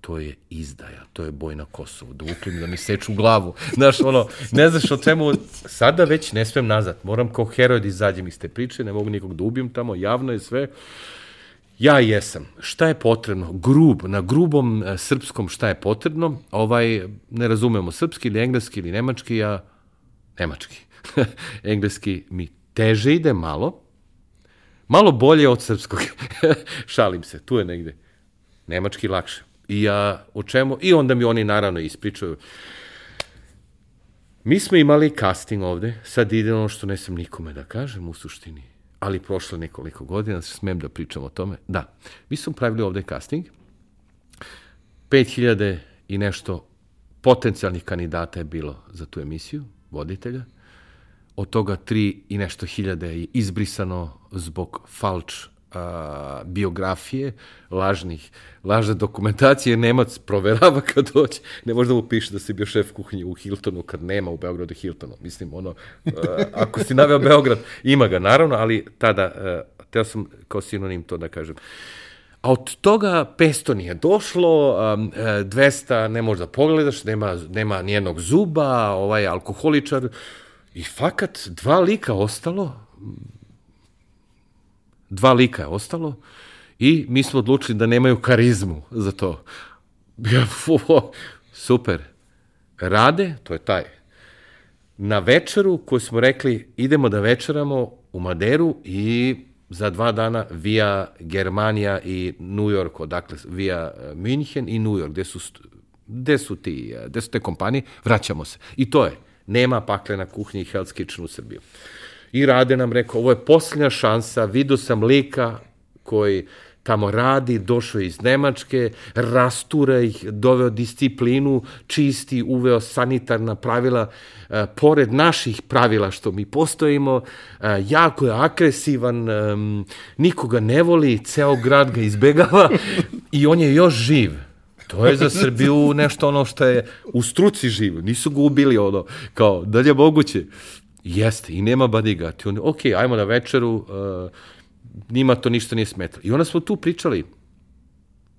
to je izdaja, to je boj na Kosovu, dovukli mi da mi seču glavu. Znaš, ono, ne znaš o čemu, sada već ne smem nazad, moram kao heroj da izađem iz te priče, ne mogu nikog da ubijem tamo, javno je sve. Ja jesam. Šta je potrebno? Grub, na grubom e, srpskom šta je potrebno? Ovaj, ne razumemo, srpski ili engleski ili nemački, ja, nemački. engleski mi teže ide malo, malo bolje od srpskog. Šalim se, tu je negde. Nemački lakše. I ja, o čemu? I onda mi oni naravno ispričaju. Mi smo imali casting ovde, sad ide ono što ne sam nikome da kažem u suštini, ali prošlo nekoliko godina, smem da pričam o tome. Da, mi smo pravili ovde casting, 5000 i nešto potencijalnih kandidata je bilo za tu emisiju, voditelja, od toga tri i nešto hiljade je izbrisano zbog falč a, biografije, lažnih, lažne dokumentacije, Nemac proverava kad dođe, ne može da mu piše da si bio šef kuhinje u Hiltonu, kad nema u Beogradu Hiltonu. Mislim, ono, a, ako si naveo Beograd, ima ga, naravno, ali tada, a, teo sam kao sinonim to da kažem. A od toga 500 nije došlo, 200 ne možeš da pogledaš, nema, nema nijednog zuba, ovaj alkoholičar, i fakat dva lika ostalo, dva lika je ostalo i mi smo odlučili da nemaju karizmu za to. Ja, super. Rade, to je taj. Na večeru koju smo rekli idemo da večeramo u Maderu i za dva dana via Germanija i New York, odakle via eh, München i New York, gde su, gde su, ti, eh, gde su te kompanije, vraćamo se. I to je. Nema paklena kuhnje i Hell's Kitchen u Srbiji. I Rade nam rekao, ovo je posljednja šansa, vidio sam lika koji tamo radi, došao iz Nemačke, rastura ih, doveo disciplinu, čisti, uveo sanitarna pravila, e, pored naših pravila što mi postojimo, e, jako je agresivan, e, nikoga ne voli, ceo grad ga izbegava i on je još živ. To je za Srbiju nešto ono što je u struci živo. Nisu ga ubili ono, kao, da li je moguće? Jeste, i nema bodyguard. I on, ok, ajmo na večeru, uh, njima to ništa nije smetalo. I onda smo tu pričali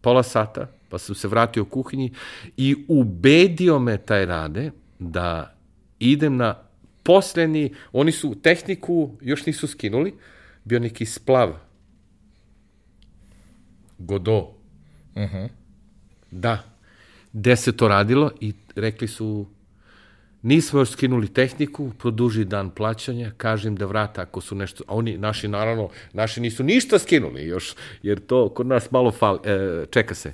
pola sata, pa sam se vratio u kuhinji i ubedio me taj rade da idem na poslednji, oni su tehniku još nisu skinuli, bio neki splav. Godo. Uh Mhm. -huh. Da. Gde se to radilo i rekli su Nismo još skinuli tehniku, produži dan plaćanja, kažem da vrata ako su nešto, a oni, naši naravno, naši nisu ništa skinuli još, jer to kod nas malo fali, e, čeka se.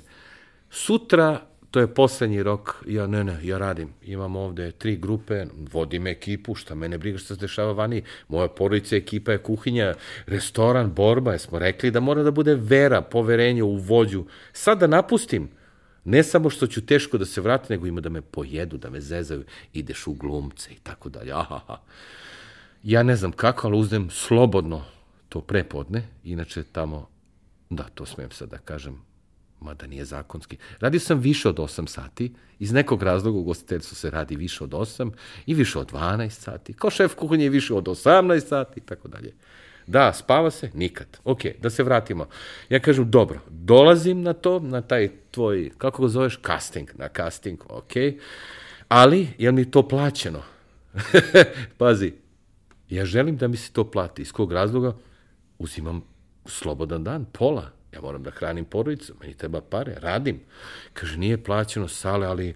Sutra, to je poslednji rok, ja ne, ne, ja radim, imam ovde tri grupe, vodim ekipu, šta mene briga što se dešava vani, moja porodica ekipa je kuhinja, restoran, borba, smo rekli da mora da bude vera, poverenje u vođu. Sad da napustim, Ne samo što ću teško da se vratim, nego ima da me pojedu, da me zezaju, ideš u glumce i tako dalje. Ja ne znam kako, ali uzmem slobodno to prepodne, inače tamo, da, to smijem sad da kažem, mada nije zakonski. Radio sam više od 8 sati, iz nekog razloga u gostiteljstvu se radi više od 8 i više od 12 sati, kao šef kuhinje više od 18 sati i tako dalje. Da, spava se? Nikad. Ok, da se vratimo. Ja kažem, dobro, dolazim na to, na taj tvoj, kako ga zoveš, casting, na casting, ok, ali je mi to plaćeno? Pazi, ja želim da mi se to plati. Iz kog razloga? Uzimam slobodan dan, pola. Ja moram da hranim porodicu, meni treba pare, radim. Kaže, nije plaćeno sale, ali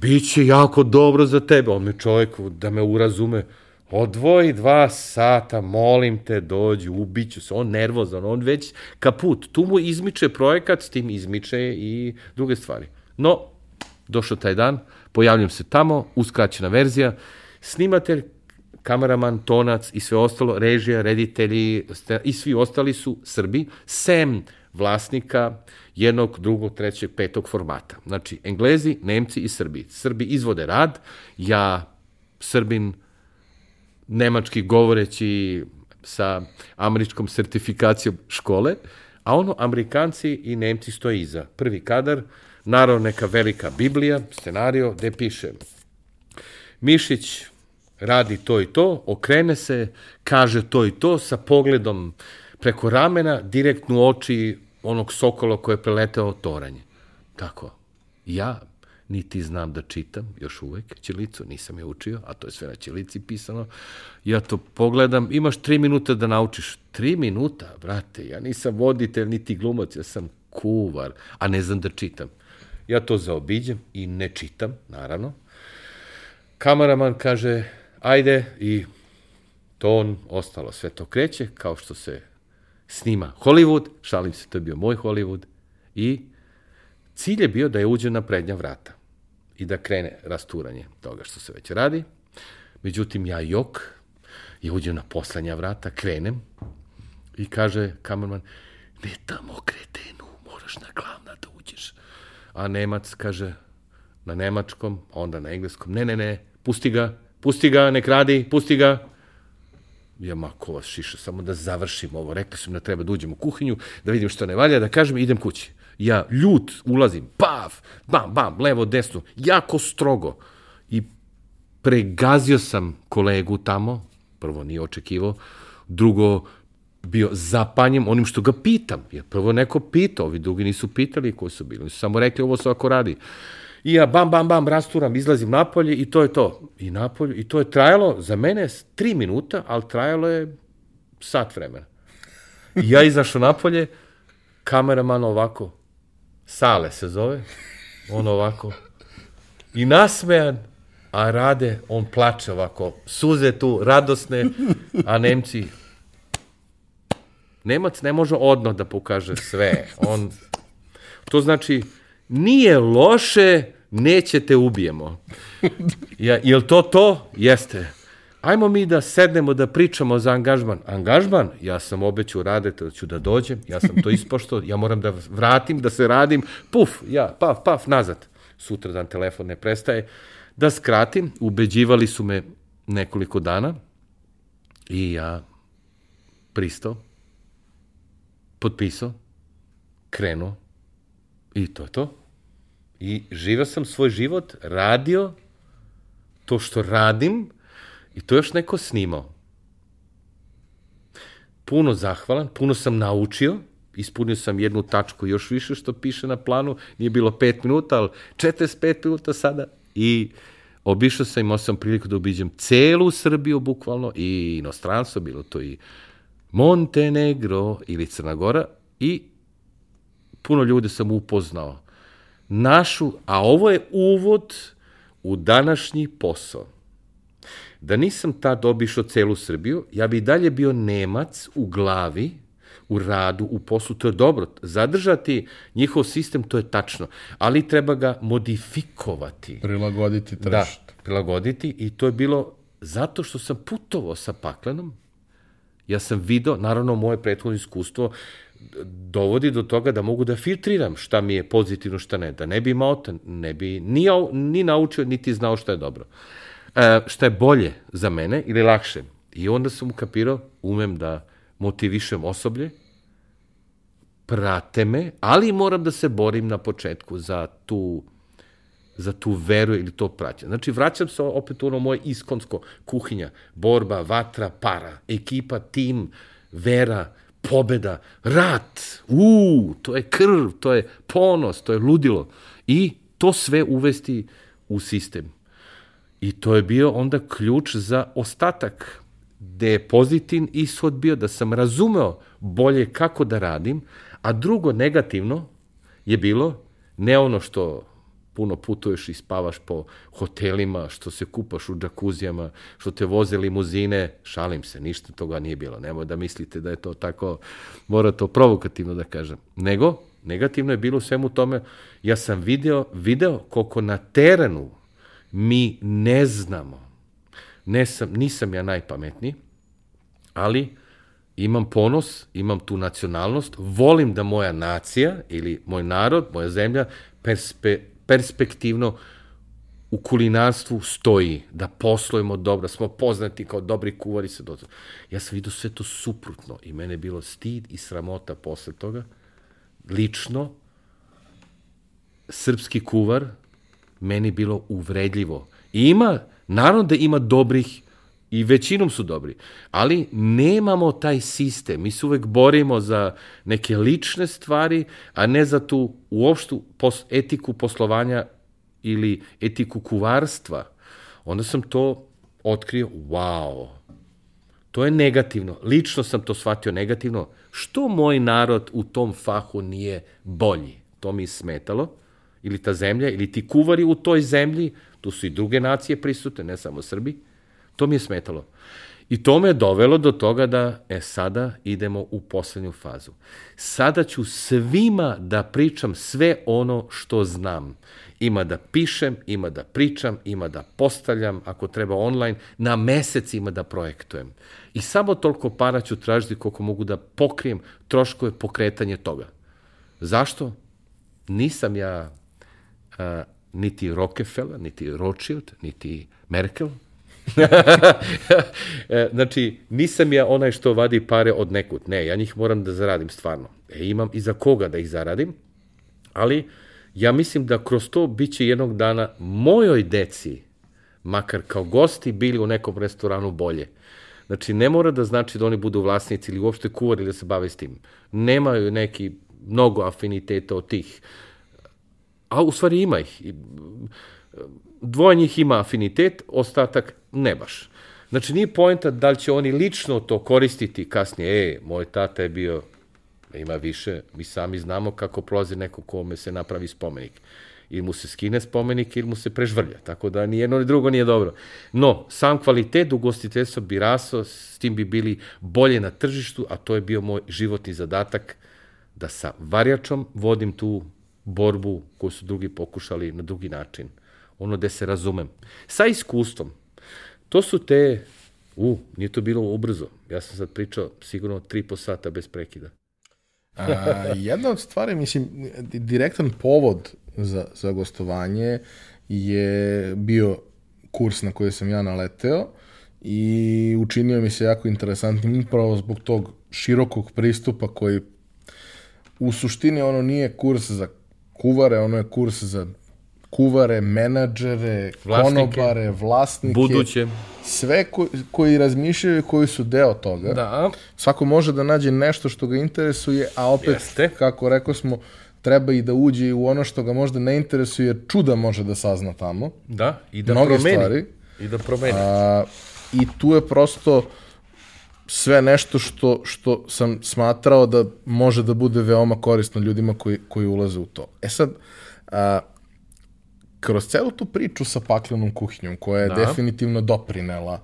bit će jako dobro za tebe. On me čovjek da me urazume, Odvoji dva sata, molim te, dođi, ubiću se. On nervozan, on već kaput. Tu mu izmiče projekat, s tim izmiče i druge stvari. No, došao taj dan, pojavljam se tamo, uskraćena verzija, snimatelj, kameraman, tonac i sve ostalo, režija, reditelji i svi ostali su Srbi, sem vlasnika jednog, drugog, trećeg, petog formata. Znači, Englezi, Nemci i Srbi. Srbi izvode rad, ja, Srbin, nemački govoreći sa američkom sertifikacijom škole, a ono, Amerikanci i Nemci stoje iza. Prvi kadar, naravno neka velika Biblija, scenario, gde piše Mišić radi to i to, okrene se, kaže to i to, sa pogledom preko ramena, direktno u oči onog sokola koje je preletao toranje. Tako. Ja niti znam da čitam, još uvek, ćilicu, nisam je učio, a to je sve na ćilici pisano. Ja to pogledam, imaš tri minuta da naučiš. Tri minuta, brate, ja nisam voditelj, niti glumac, ja sam kuvar, a ne znam da čitam. Ja to zaobiđem i ne čitam, naravno. Kameraman kaže, ajde, i ton, ostalo, sve to kreće, kao što se snima Hollywood, šalim se, to je bio moj Hollywood, i cilj je bio da je uđe na prednja vrata i da krene rasturanje toga što se već radi. Međutim, ja jok, ja uđem na poslednja vrata, krenem i kaže kamerman, ne tamo kretenu, moraš na glavna da uđeš. A Nemac kaže na nemačkom, onda na engleskom, ne, ne, ne, pusti ga, pusti ga, nek radi, pusti ga. Ja, ma, ko vas šiša, samo da završim ovo. Rekli su mi da treba da uđem u kuhinju, da vidim što ne valja, da kažem, idem kući. Ja ljut ulazim, paf, bam, bam, levo, desno, jako strogo. I pregazio sam kolegu tamo, prvo nije očekivao, drugo bio zapanjem onim što ga pitam. Jer prvo neko pitao, ovi drugi nisu pitali koji su bili, su samo rekli ovo se ako radi. I ja bam, bam, bam, rasturam, izlazim napolje i to je to. I napolje, i to je trajalo za mene tri minuta, ali trajalo je sat vremena. I ja izašao napolje, kameraman ovako, Sale se zove, on ovako, i nasmejan, a rade, on plače ovako, suze tu, radosne, a Nemci, Nemac ne može odno da pokaže sve, on, to znači, nije loše, nećete ubijemo. Ja, je li to to? Jeste. Ajmo mi da sednemo da pričamo za angažman. Angažman? Ja sam obećao radete da ću da dođem, ja sam to ispošto, ja moram da vratim, da se radim, puf, ja, paf, paf, nazad. Sutra dan telefon ne prestaje. Da skratim, ubeđivali su me nekoliko dana i ja pristao, potpisao, krenuo i to je to. I živao sam svoj život, radio to što radim i to još neko snimao. Puno zahvalan, puno sam naučio, ispunio sam jednu tačku još više što piše na planu, nije bilo 5 minuta, ali 45 minuta sada. I obišao sam, imao sam priliku da obiđem celu Srbiju bukvalno i inostranstvo, bilo to i Montenegro ili Crna Gora. I puno ljude sam upoznao. Našu, a ovo je uvod u današnji posao. Da nisam tad obišao celu Srbiju, ja bi dalje bio Nemac u glavi, u radu, u poslu, to je dobro. Zadržati njihov sistem, to je tačno, ali treba ga modifikovati. Prilagoditi tržište. Da, prilagoditi i to je bilo zato što sam putovao sa paklenom, ja sam video, naravno moje prethodno iskustvo, dovodi do toga da mogu da filtriram šta mi je pozitivno, šta ne. Da ne bi imao, ne bi ni, ni naučio, niti znao šta je dobro. Šta je bolje za mene ili lakše. I onda sam ukapirao, umem da motivišem osoblje, prate me, ali moram da se borim na početku za tu za tu veru ili to praćenje. Znači, vraćam se opet u ono moje iskonsko kuhinja, borba, vatra, para, ekipa, tim, vera, pobeda, rat, u, to je krv, to je ponos, to je ludilo. I to sve uvesti u sistem. I to je bio onda ključ za ostatak, gde je pozitivn ishod bio da sam razumeo bolje kako da radim, a drugo negativno je bilo ne ono što puno putuješ i spavaš po hotelima, što se kupaš u džakuzijama, što te voze limuzine, šalim se, ništa toga nije bilo. Nemoj da mislite da je to tako, mora to provokativno da kažem. Nego, Negativno je bilo svemu tome, ja sam video, video koliko na terenu mi ne znamo. Ne sam, nisam ja najpametniji, ali imam ponos, imam tu nacionalnost, volim da moja nacija ili moj narod, moja zemlja perspe, perspektivno u kulinarstvu stoji, da poslujemo dobro, da smo poznati kao dobri kuvari se dozvo. Ja sam vidio sve to suprotno i mene je bilo stid i sramota posle toga. Lično, srpski kuvar meni bilo uvredljivo. I ima, naravno da ima dobrih i većinom su dobri, ali nemamo taj sistem. Mi se uvek borimo za neke lične stvari, a ne za tu uopštu pos, etiku poslovanja ili etiku kuvarstva. Onda sam to otkrio, wow, to je negativno. Lično sam to shvatio negativno. Što moj narod u tom fahu nije bolji? To mi smetalo. Ili ta zemlja, ili ti kuvari u toj zemlji, tu su i druge nacije prisutne, ne samo Srbi. To mi je smetalo. I to me je dovelo do toga da, e, sada idemo u poslednju fazu. Sada ću svima da pričam sve ono što znam. Ima da pišem, ima da pričam, ima da postavljam, ako treba online, na mesec ima da projektujem. I samo toliko para ću tražiti koliko mogu da pokrijem troškove pokretanje toga. Zašto? Nisam ja niti Rockefeller, niti Rothschild, niti Merkel, E, znači, nisam ja onaj što vadi pare od nekud. Ne, ja njih moram da zaradim stvarno. E, imam i za koga da ih zaradim, ali ja mislim da kroz to bit će jednog dana mojoj deci, makar kao gosti, bili u nekom restoranu bolje. Znači, ne mora da znači da oni budu vlasnici ili uopšte kuvari da se bave s tim. Nemaju neki mnogo afiniteta od tih. A u stvari ima ih dvoje njih ima afinitet, ostatak ne baš. Znači, nije poenta da li će oni lično to koristiti kasnije. E, moj tata je bio, ima više, mi sami znamo kako prolazi neko kome se napravi spomenik. Ili mu se skine spomenik, ili mu se prežvrlja. Tako da ni jedno ni drugo nije dobro. No, sam kvalitet ugostiteljstva bi raso, s tim bi bili bolje na tržištu, a to je bio moj životni zadatak da sa varjačom vodim tu borbu koju su drugi pokušali na drugi način ono gde se razumem. Sa iskustvom, to su te, u, nije to bilo ubrzo, ja sam sad pričao sigurno tri po sata bez prekida. A, jedna od stvari, mislim, direktan povod za, za gostovanje je bio kurs na koji sam ja naleteo i učinio mi se jako interesantnim upravo zbog tog širokog pristupa koji u suštini ono nije kurs za kuvare, ono je kurs za kuvare, menadžere, vlasnike, konobare, vlasnike. Buduće. Sve ko, koji razmišljaju koji su deo toga. Da. Svako može da nađe nešto što ga interesuje, a opet, Jeste. kako rekao smo, treba i da uđe u ono što ga možda ne interesuje, jer čuda može da sazna tamo. Da, i da Mnoge promeni. Stvari. I da promeni. A, I tu je prosto sve nešto što, što sam smatrao da može da bude veoma korisno ljudima koji, koji ulaze u to. E sad, a, kroz celu tu priču sa paklenom kuhinjom, koja je da. definitivno doprinela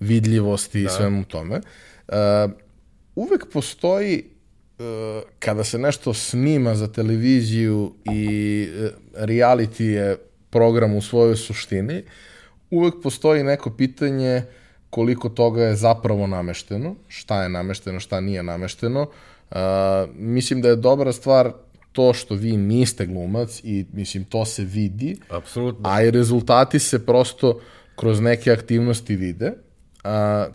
vidljivosti da. i svemu tome, uh, uvek postoji uh, kada se nešto snima za televiziju i uh, reality je program u svojoj suštini, uvek postoji neko pitanje koliko toga je zapravo namešteno, šta je namešteno, šta nije namešteno. Uh, mislim da je dobra stvar to što vi niste glumac i mislim to se vidi, Apsolutno. a i rezultati se prosto kroz neke aktivnosti vide. A,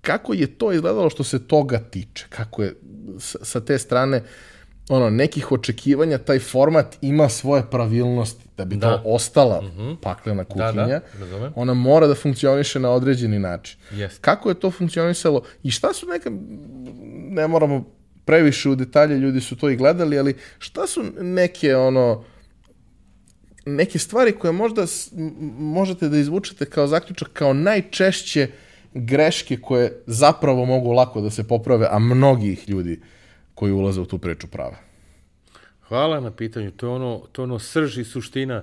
kako je to izgledalo što se toga tiče? Kako je sa, sa te strane ono, nekih očekivanja, taj format ima svoje pravilnosti da bi da. to ostala mm -hmm. paklena kuhinja. Da, da, ona mora da funkcioniše na određeni način. Yes. Kako je to funkcionisalo i šta su neka, ne moramo previše u detalje, ljudi su to i gledali, ali šta su neke ono neke stvari koje možda možete da izvučete kao zaključak kao najčešće greške koje zapravo mogu lako da se poprave, a mnogih ljudi koji ulaze u tu priču prave. Hvala na pitanju. To je ono, to je ono srž i suština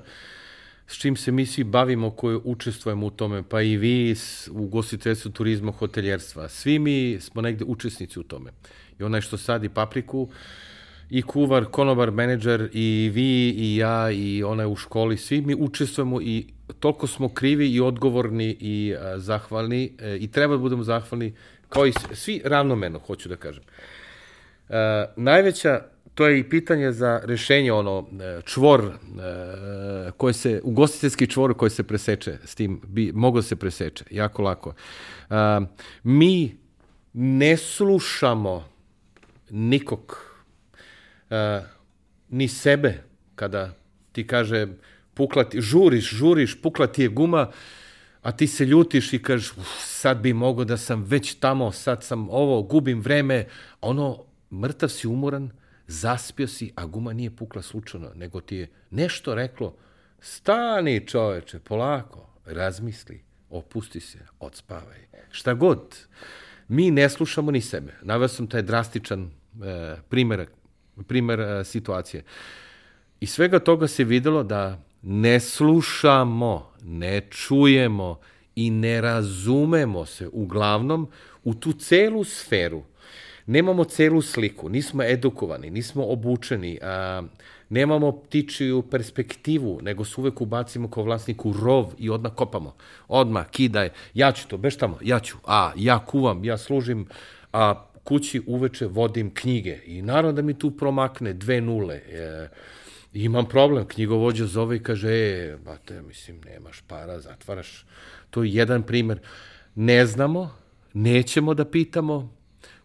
s čim se mi svi bavimo koji učestvujemo u tome, pa i vi u gostiteljstvu, turizmu, hoteljerstva. Svi mi smo negde učesnici u tome. I onaj što sadi papriku i kuvar, konobar, menadžer, i vi, i ja, i ona je u školi, svi mi učestvujemo i toliko smo krivi i odgovorni i a, zahvalni e, i treba da budemo zahvalni kao i svi ravnomeno, hoću da kažem. E, najveća to je i pitanje za rešenje, ono, e, čvor, e, koji se, ugostiteljski čvor koji se preseče, s tim bi mogo da se preseče, jako lako. E, mi ne slušamo nikog, ni sebe, kada ti kaže pukla ti, žuriš, žuriš, pukla ti je guma, a ti se ljutiš i kažeš, sad bi mogo da sam već tamo, sad sam ovo, gubim vreme, ono, mrtav si umoran, zaspio si, a guma nije pukla slučajno, nego ti je nešto reklo, stani čoveče, polako, razmisli, opusti se, odspavaj. Šta god, mi ne slušamo ni sebe. Naveo sam taj drastičan e, primer, primer e, situacije. I svega toga se videlo da ne slušamo, ne čujemo i ne razumemo se uglavnom u tu celu sferu nemamo celu sliku, nismo edukovani, nismo obučeni, a, nemamo ptičiju perspektivu, nego se uvek ubacimo kao vlasniku rov i odmah kopamo. Odmah, kidaj, ja ću to, beš tamo, ja ću, a, ja kuvam, ja služim, a kući uveče vodim knjige i naravno da mi tu promakne dve nule. E, imam problem, knjigovođa zove i kaže, e, bate, mislim, nemaš para, zatvaraš. To je jedan primer. Ne znamo, nećemo da pitamo,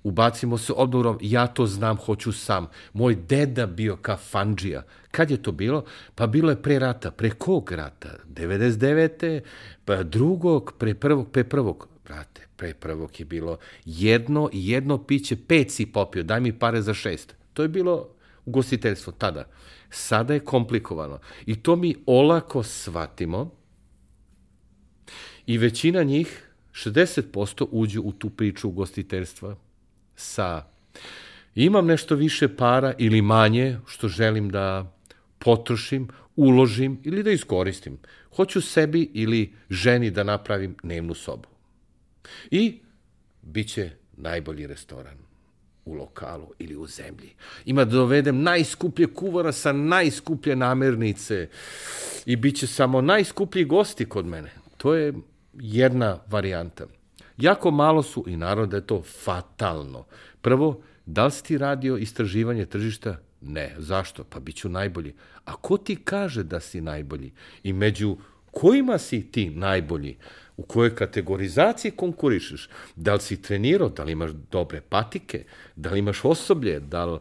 ubacimo se odmorom, ja to znam, hoću sam. Moj deda bio kafanđija. Kad je to bilo? Pa bilo je pre rata. Pre kog rata? 99. Pa drugog, pre prvog, pre prvog. Brate, pre prvog je bilo jedno i jedno piće, pet si popio, daj mi pare za šest. To je bilo ugostiteljstvo tada. Sada je komplikovano. I to mi olako shvatimo i većina njih 60% uđu u tu priču ugostiteljstva sa imam nešto više para ili manje što želim da potrošim, uložim ili da iskoristim. Hoću sebi ili ženi da napravim dnevnu sobu. I bit će najbolji restoran u lokalu ili u zemlji. Ima da dovedem najskuplje kuvara sa najskuplje namirnice i bit će samo najskuplji gosti kod mene. To je jedna varijanta. Jako malo su, i naravno da je to fatalno. Prvo, da li si ti radio istraživanje tržišta? Ne. Zašto? Pa bit ću najbolji. A ko ti kaže da si najbolji? I među kojima si ti najbolji? U kojoj kategorizaciji konkurišeš? Da li si trenirao? Da li imaš dobre patike? Da li imaš osoblje? Da li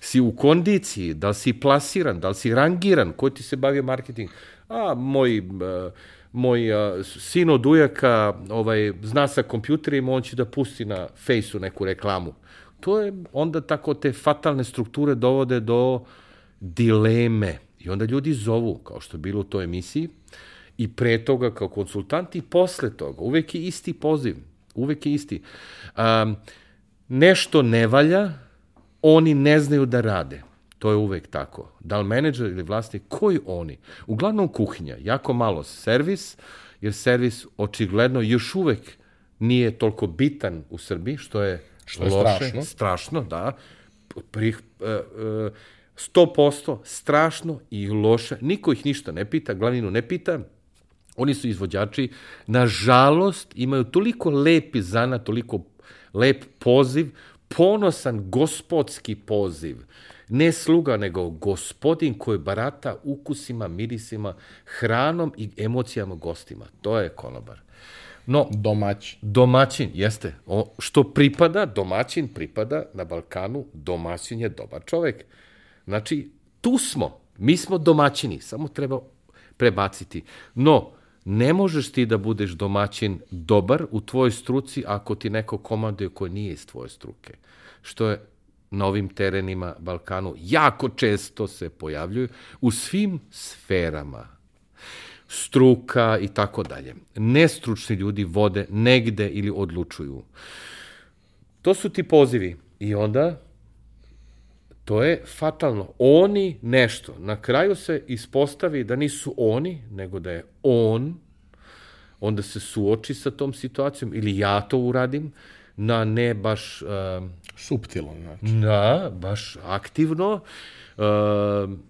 si u kondiciji? Da li si plasiran? Da li si rangiran? Ko ti se bavio marketing? A, moj... Uh, moj uh, sin od ujaka ovaj, zna sa kompjuterima, on će da pusti na fejsu neku reklamu. To je onda tako te fatalne strukture dovode do dileme. I onda ljudi zovu, kao što je bilo u toj emisiji, i pre toga kao konsultanti i posle toga. Uvek je isti poziv. Uvek je isti. Um, nešto ne valja, oni ne znaju da rade. To je uvek tako. Da li menadžer ili vlasnik, koji oni? Uglavnom kuhinja, jako malo servis, jer servis očigledno još uvek nije toliko bitan u Srbiji, što je, što je loše, strašno. strašno, da. Pri, uh, uh, 100% strašno i loše. Niko ih ništa ne pita, glavninu ne pita. Oni su izvođači. Nažalost, imaju toliko lepi zana, toliko lep poziv, ponosan gospodski poziv ne sluga, nego gospodin koji barata ukusima, mirisima, hranom i emocijama gostima. To je konobar. No, domaćin. Domaćin, jeste. O, što pripada, domaćin pripada na Balkanu, domaćin je dobar čovek. Znači, tu smo, mi smo domaćini, samo treba prebaciti. No, ne možeš ti da budeš domaćin dobar u tvojoj struci ako ti neko komanduje koji nije iz tvoje struke. Što je na ovim terenima Balkanu jako često se pojavljuju u svim sferama struka i tako dalje. Nestručni ljudi vode negde ili odlučuju. To su ti pozivi. I onda to je fatalno. Oni nešto. Na kraju se ispostavi da nisu oni, nego da je on, onda se suoči sa tom situacijom, ili ja to uradim, na ne baš... Uh, Subtilan, znači. Da, baš aktivno. Uh,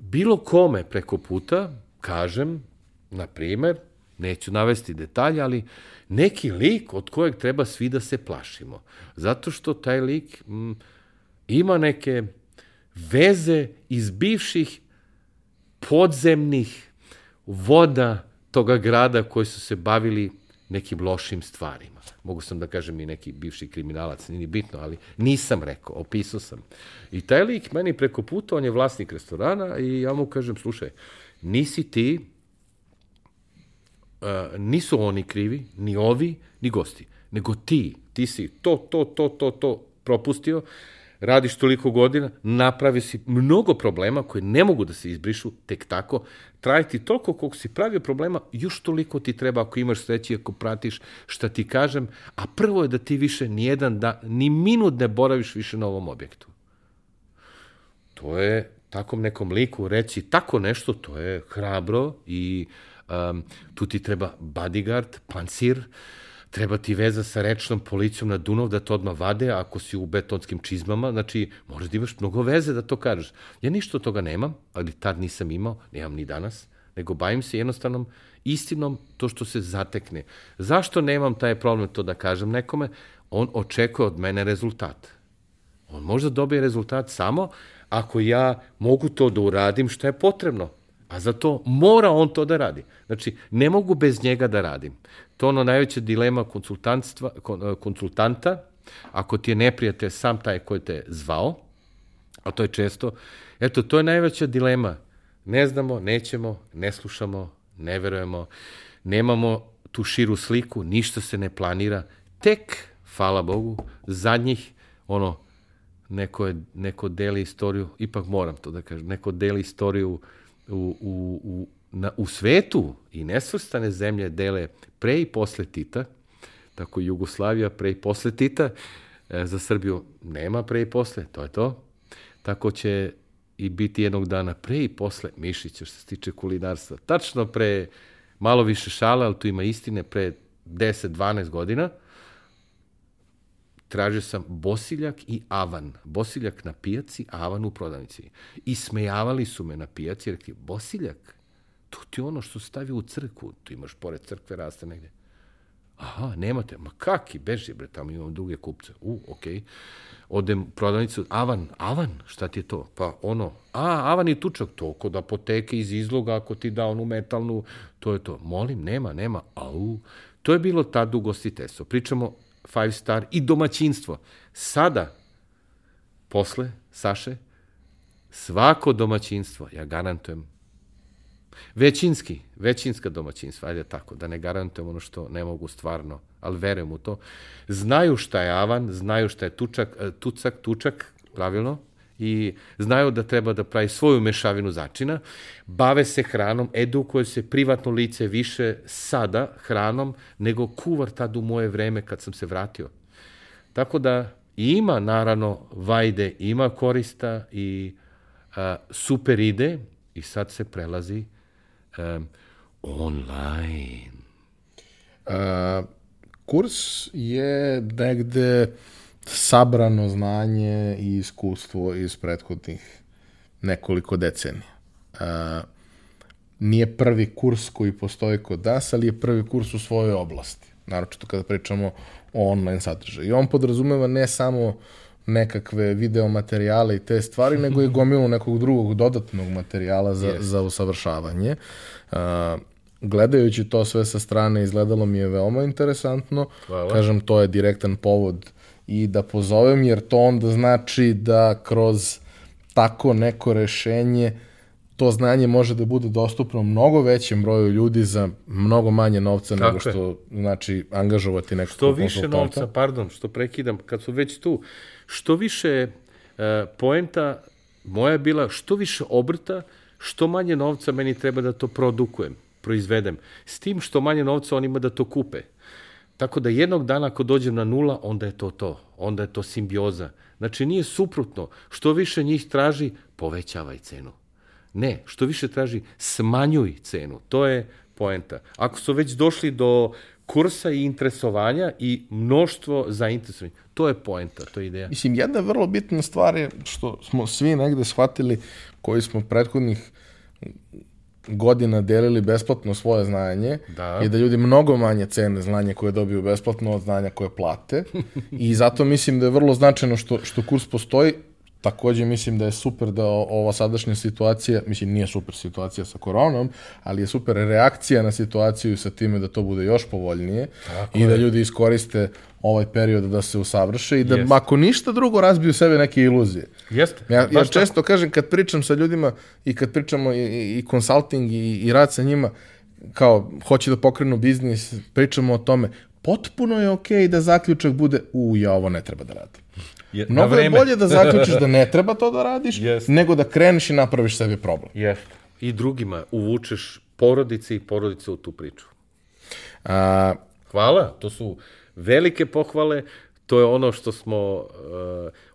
bilo kome preko puta, kažem, na primer, neću navesti detalje, ali neki lik od kojeg treba svi da se plašimo. Zato što taj lik m, ima neke veze iz bivših podzemnih voda toga grada koji su se bavili nekim lošim stvarima. Mogu sam da kažem i neki bivši kriminalac, nije bitno, ali nisam rekao, opisao sam. I taj lik meni preko puta, on je vlasnik restorana i ja mu kažem, slušaj, nisi ti, uh, nisu oni krivi, ni ovi, ni gosti, nego ti, ti si to, to, to, to, to propustio, radiš toliko godina, napravi si mnogo problema koje ne mogu da se izbrišu tek tako, traje ti toliko koliko si pravio problema, još toliko ti treba ako imaš sreći, ako pratiš šta ti kažem, a prvo je da ti više ni jedan da, ni minut ne boraviš više na ovom objektu. To je takom nekom liku reći tako nešto, to je hrabro i um, tu ti treba bodyguard, pancir, uh, treba ti veza sa rečnom policijom na Dunav da to odmah vade ako si u betonskim čizmama, znači možda imaš mnogo veze da to kažeš. Ja ništa od toga nemam, ali tad nisam imao, nemam ni danas, nego bavim se jednostavnom istinom to što se zatekne. Zašto nemam taj problem to da kažem nekome? On očekuje od mene rezultat. On možda dobije rezultat samo ako ja mogu to da uradim što je potrebno. A za to mora on to da radi. Znači, ne mogu bez njega da radim. To je ono najveća dilema konsultantstva, e, konsultanta, ako ti je neprijatelj sam taj koji te zvao, a to je često, eto, to je najveća dilema. Ne znamo, nećemo, ne slušamo, ne verujemo, nemamo tu širu sliku, ništa se ne planira. Tek, hvala Bogu, zadnjih, ono, neko, je, neko deli istoriju, ipak moram to da kažem, neko deli istoriju u, u, u na, u svetu i nesvrstane zemlje dele pre i posle Tita, tako Jugoslavija pre i posle Tita, e, za Srbiju nema pre i posle, to je to. Tako će i biti jednog dana pre i posle Mišića što se tiče kulinarstva. Tačno pre, malo više šala, ali tu ima istine, pre 10-12 godina, tražio sam bosiljak i avan. Bosiljak na pijaci, avan u prodavnici. I smejavali su me na pijaci, rekli, bosiljak? To ti ono što stavi u crkvu, tu imaš pored crkve raste negde. Aha, nemate, ma kaki, beži bre, tamo imam druge kupce. U, okej. Okay. Odem u prodavnicu, avan, avan, šta ti je to? Pa ono, a, avan i tučak, to kod apoteke iz izloga, ako ti da onu metalnu, to je to. Molim, nema, nema, au. To je bilo tad ugostiteljstvo. Pričamo five star i domaćinstvo. Sada, posle, Saše, svako domaćinstvo, ja garantujem, Većinski, većinska domaćinstva, ajde tako, da ne garantujem ono što ne mogu stvarno, ali verujem u to. Znaju šta je avan, znaju šta je tučak, e, tucak, tučak, pravilno, i znaju da treba da pravi svoju mešavinu začina, bave se hranom, edukuje se privatno lice više sada hranom nego kuvar tad u moje vreme kad sam se vratio. Tako da ima naravno vajde, ima korista i a, super ide i sad se prelazi um, online? Uh, kurs je negde sabrano znanje i iskustvo iz prethodnih nekoliko decenija. Uh, nije prvi kurs koji postoji kod nas, ali je prvi kurs u svojoj oblasti. Naročito kada pričamo o online sadržaju. I on podrazumeva ne samo nekakve video materijale i te stvari, nego i gomilu nekog drugog dodatnog materijala za, yes. za usavršavanje. Uh, gledajući to sve sa strane izgledalo mi je veoma interesantno. Hvala. Kažem, to je direktan povod i da pozovem, jer to onda znači da kroz tako neko rešenje to znanje može da bude dostupno mnogo većem broju ljudi za mnogo manje novca Tako nego što je. znači angažovati nekog Što više novca, pardon, što prekidam, kad su već tu, što više uh, poenta moja je bila što više obrta, što manje novca meni treba da to produkujem, proizvedem. S tim što manje novca on ima da to kupe. Tako da jednog dana ako dođem na nula, onda je to to. Onda je to simbioza. Znači nije suprotno. Što više njih traži, povećavaj cenu. Ne, što više traži, smanjuj cenu. To je poenta. Ako su već došli do kursa i interesovanja i mnoštvo zainteresovanja. To je poenta, to je ideja. Mislim, jedna vrlo bitna stvar je što smo svi negde shvatili koji smo prethodnih godina delili besplatno svoje znanje Da. i da ljudi mnogo manje cene znanje koje dobiju besplatno od znanja koje plate i zato mislim da je vrlo značajno što, što kurs postoji Takođe mislim da je super da ova sadašnja situacija, mislim nije super situacija sa koronom, ali je super reakcija na situaciju sa time da to bude još povoljnije Tako i da je. ljudi iskoriste ovaj period da se usavrše i da Jeste. ako ništa drugo razbiju sebe neke iluzije. Jeste. Ja, ja Baš tako. često kažem kad pričam sa ljudima i kad pričamo i, i, consulting i, i rad sa njima, kao hoće da pokrenu biznis, pričamo o tome, potpuno je okej da zaključak bude u ja ovo ne treba da radim. Je, Mnogo je bolje da zaključiš da ne treba to da radiš, Jeste. nego da kreneš i napraviš sebi problem. Jeste. I drugima uvučeš porodice i porodice u tu priču. A, Hvala, to su velike pohvale, to je ono što smo uh,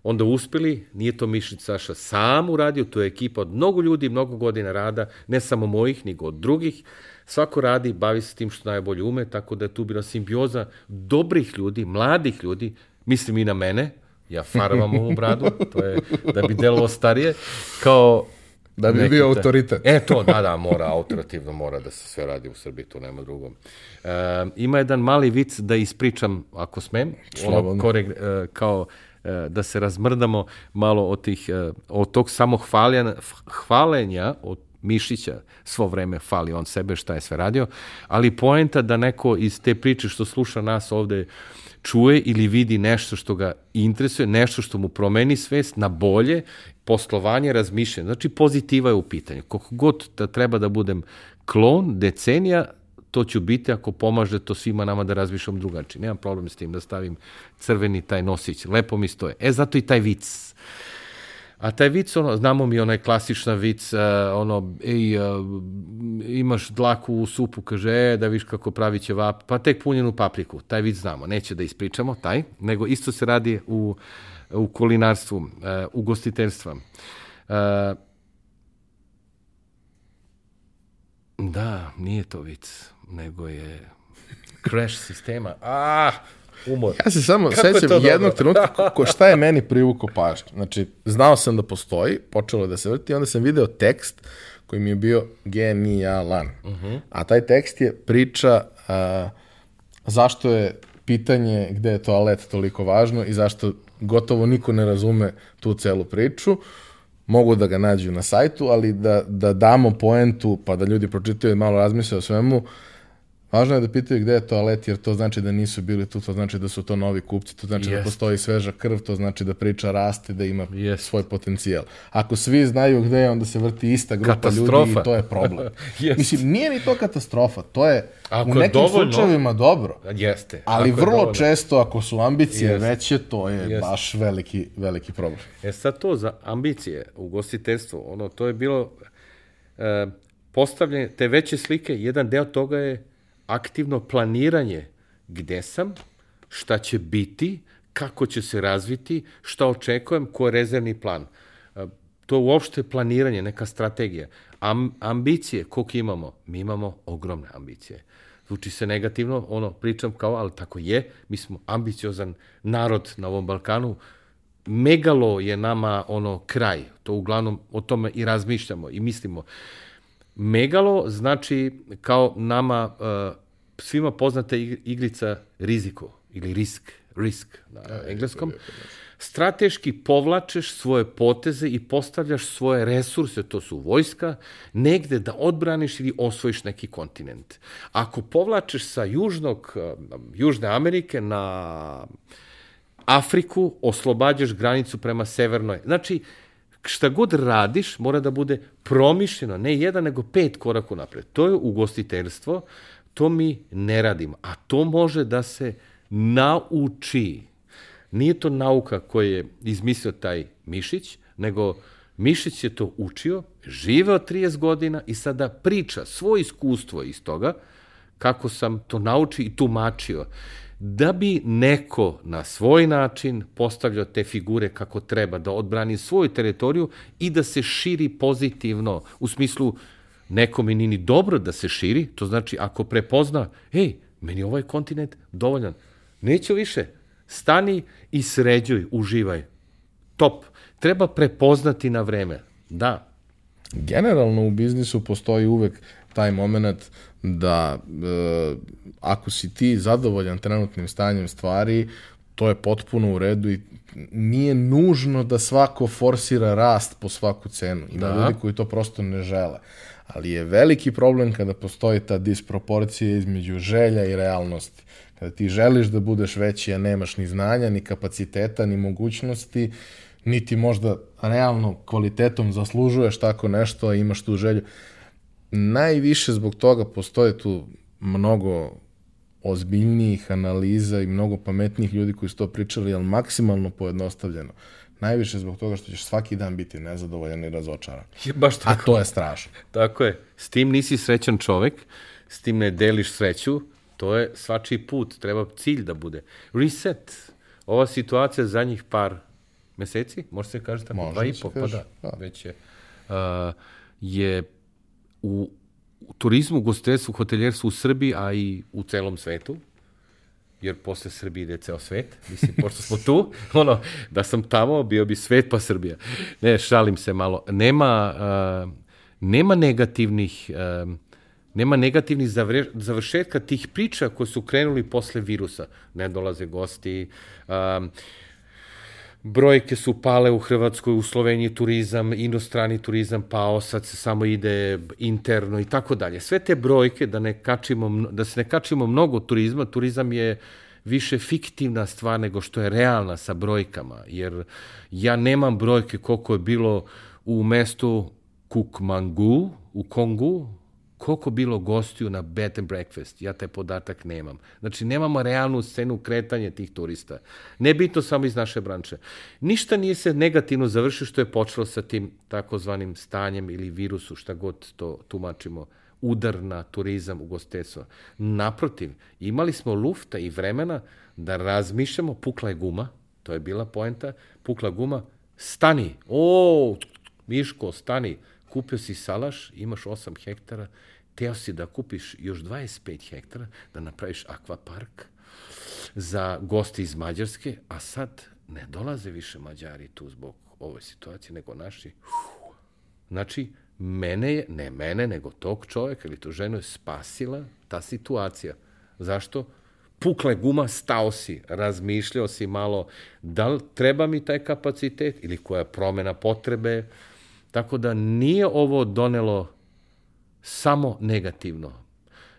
onda uspeli, nije to Mišić Saša sam uradio, to je ekipa od mnogo ljudi, mnogo godina rada, ne samo mojih, nego od drugih. Svako radi, bavi se tim što najbolje ume, tako da je tu bila simbioza dobrih ljudi, mladih ljudi, mislim i na mene, ja farvam ovu bradu, to je da bi delovao starije, kao Da bi bio autoritet. E, to, da, da, mora, autoritivno mora da se sve radi u Srbiji, tu nema drugo. E, ima jedan mali vic da ispričam, ako smem, ono, koreg, e, kao e, da se razmrdamo malo od, tih, e, od tog samo hvaljenja, hvalenja od Mišića, svo vreme hvali on sebe šta je sve radio, ali poenta da neko iz te priče što sluša nas ovde čuje ili vidi nešto što ga interesuje, nešto što mu promeni svest na bolje, poslovanje, razmišljanje. Znači, pozitiva je u pitanju. Koliko god da treba da budem klon, decenija, to ću biti ako pomaže to svima nama da razmišljam drugačije. Nemam problem s tim da stavim crveni taj nosić. Lepo mi stoje. E, zato i taj vic. A taj vic, ono, znamo mi onaj klasična vic, uh, ono, ej, uh, imaš dlaku u supu, kaže, e, da viš kako pravi ćevap, pa tek punjenu papriku. Taj vic znamo, neće da ispričamo, taj, nego isto se radi u, u kulinarstvu, uh, u gostiteljstva. Uh, da, nije to vic, nego je crash sistema. Ah, umor. Ja se samo Kako je sećam dobro? jednog trenutka ko, šta je meni privuko pažnju. Znači, znao sam da postoji, počelo je da se vrti, onda sam video tekst koji mi je bio genijalan. A taj tekst je priča a, zašto je pitanje gde je toalet toliko važno i zašto gotovo niko ne razume tu celu priču. Mogu da ga nađu na sajtu, ali da, da damo poentu pa da ljudi pročitaju i malo razmisle o svemu, Važno je da pitaju gde je toalet, jer to znači da nisu bili tu, to znači da su to novi kupci, to znači da Jest. postoji sveža krv, to znači da priča raste, da ima Jest. svoj potencijal. Ako svi znaju gde je, onda se vrti ista grupa ljudi Katastrofa. i to je problem. Jest. Mislim, nije ni to katastrofa, to je Ako u je nekim dovoljno- slučajevima dobro. Jeste. Ali ako je vrlo dovoljno. često, ako su ambicije Jest. veće, to je Jest. baš veliki, veliki problem. E sad to za ambicije u gostiteljstvu, ono, to je bilo e, postavljanje te veće slike, jedan deo toga je aktivno planiranje gde sam, šta će biti, kako će se razviti, šta očekujem, ko je rezervni plan. E, to je uopšte planiranje, neka strategija. Am, ambicije, koliko imamo? Mi imamo ogromne ambicije. Zvuči se negativno, ono, pričam kao, ali tako je, mi smo ambiciozan narod na ovom Balkanu, megalo je nama ono kraj, to uglavnom o tome i razmišljamo i mislimo. Megalo znači kao nama uh, svima poznata ig- igrica riziko ili risk, risk na engleskom. Strateški povlačeš svoje poteze i postavljaš svoje resurse, to su vojska, negde da odbraniš ili osvojiš neki kontinent. Ako povlačeš sa južnog, uh, Južne Amerike na Afriku, oslobađaš granicu prema severnoj. Znači, šta god radiš, mora da bude promišljeno, ne jedan, nego pet koraka napred. To je ugostiteljstvo, to mi ne radimo. A to može da se nauči. Nije to nauka koju je izmislio taj Mišić, nego Mišić je to učio, živeo 30 godina i sada priča svoje iskustvo iz toga, kako sam to naučio i tumačio, da bi neko na svoj način postavljao te figure kako treba, da odbrani svoju teritoriju i da se širi pozitivno, u smislu nekome nije ni dobro da se širi, to znači ako prepozna, ej, Meni ovaj kontinent dovoljan. Neću više. Stani i sređuj, uživaj. Top. Treba prepoznati na vreme. Da. Generalno u biznisu postoji uvek taj moment da e, ako si ti zadovoljan trenutnim stanjem stvari, to je potpuno u redu i nije nužno da svako forsira rast po svaku cenu. Ima da. ljudi koji to prosto ne žele. Ali je veliki problem kada postoji ta disproporcija između želja i realnosti. Kada ti želiš da budeš veći, a nemaš ni znanja, ni kapaciteta, ni mogućnosti, niti možda realno kvalitetom zaslužuješ tako nešto, a imaš tu želju. Najviše zbog toga postoje tu mnogo ozbiljnijih analiza i mnogo pametnijih ljudi koji su to pričali, ali maksimalno pojednostavljeno. Najviše zbog toga što ćeš svaki dan biti nezadovoljan i razočaran. Je baš tako. A to je strašno. Tako je. S tim nisi srećan čovek, s tim ne deliš sreću, to je svačiji put, treba cilj da bude. Reset. Ova situacija zadnjih par meseci, može se kaže tako, može dva i po, pa da, da. već je, uh, je u, turizmu, gostiteljstvu, hoteljerstvu u Srbiji, a i u celom svetu, jer posle Srbije ide ceo svet, mislim, pošto smo tu, ono, da sam tamo, bio bi svet pa Srbija. Ne, šalim se malo. Nema, uh, nema negativnih, uh, nema negativnih zavre, završetka tih priča koje su krenuli posle virusa. Ne dolaze gosti, um, brojke su pale u Hrvatskoj, u Sloveniji turizam, inostrani turizam pao, sad se samo ide interno i tako dalje. Sve te brojke, da, ne kačimo, da se ne kačimo mnogo turizma, turizam je više fiktivna stvar nego što je realna sa brojkama, jer ja nemam brojke koliko je bilo u mestu Kukmangu, u Kongu, koliko bilo gostiju na bed and breakfast, ja taj podatak nemam. Znači, nemamo realnu scenu kretanja tih turista. Nebitno samo iz naše branče. Ništa nije se negativno završilo što je počelo sa tim takozvanim stanjem ili virusu, šta god to tumačimo, udar na turizam, u ugostiteljstvo. Naprotiv, imali smo lufta i vremena da razmišljamo, pukla je guma, to je bila poenta, pukla guma, stani, o, Miško, stani, kupio si salaš, imaš 8 hektara, teo si da kupiš još 25 hektara, da napraviš akvapark za goste iz Mađarske, a sad ne dolaze više Mađari tu zbog ove situacije, nego naši. Znači, mene je, ne mene, nego tog čoveka ili tu ženu je spasila ta situacija. Zašto? Pukla je guma, stao si, razmišljao si malo da li treba mi taj kapacitet ili koja je promena potrebe. Tako da nije ovo donelo samo negativno.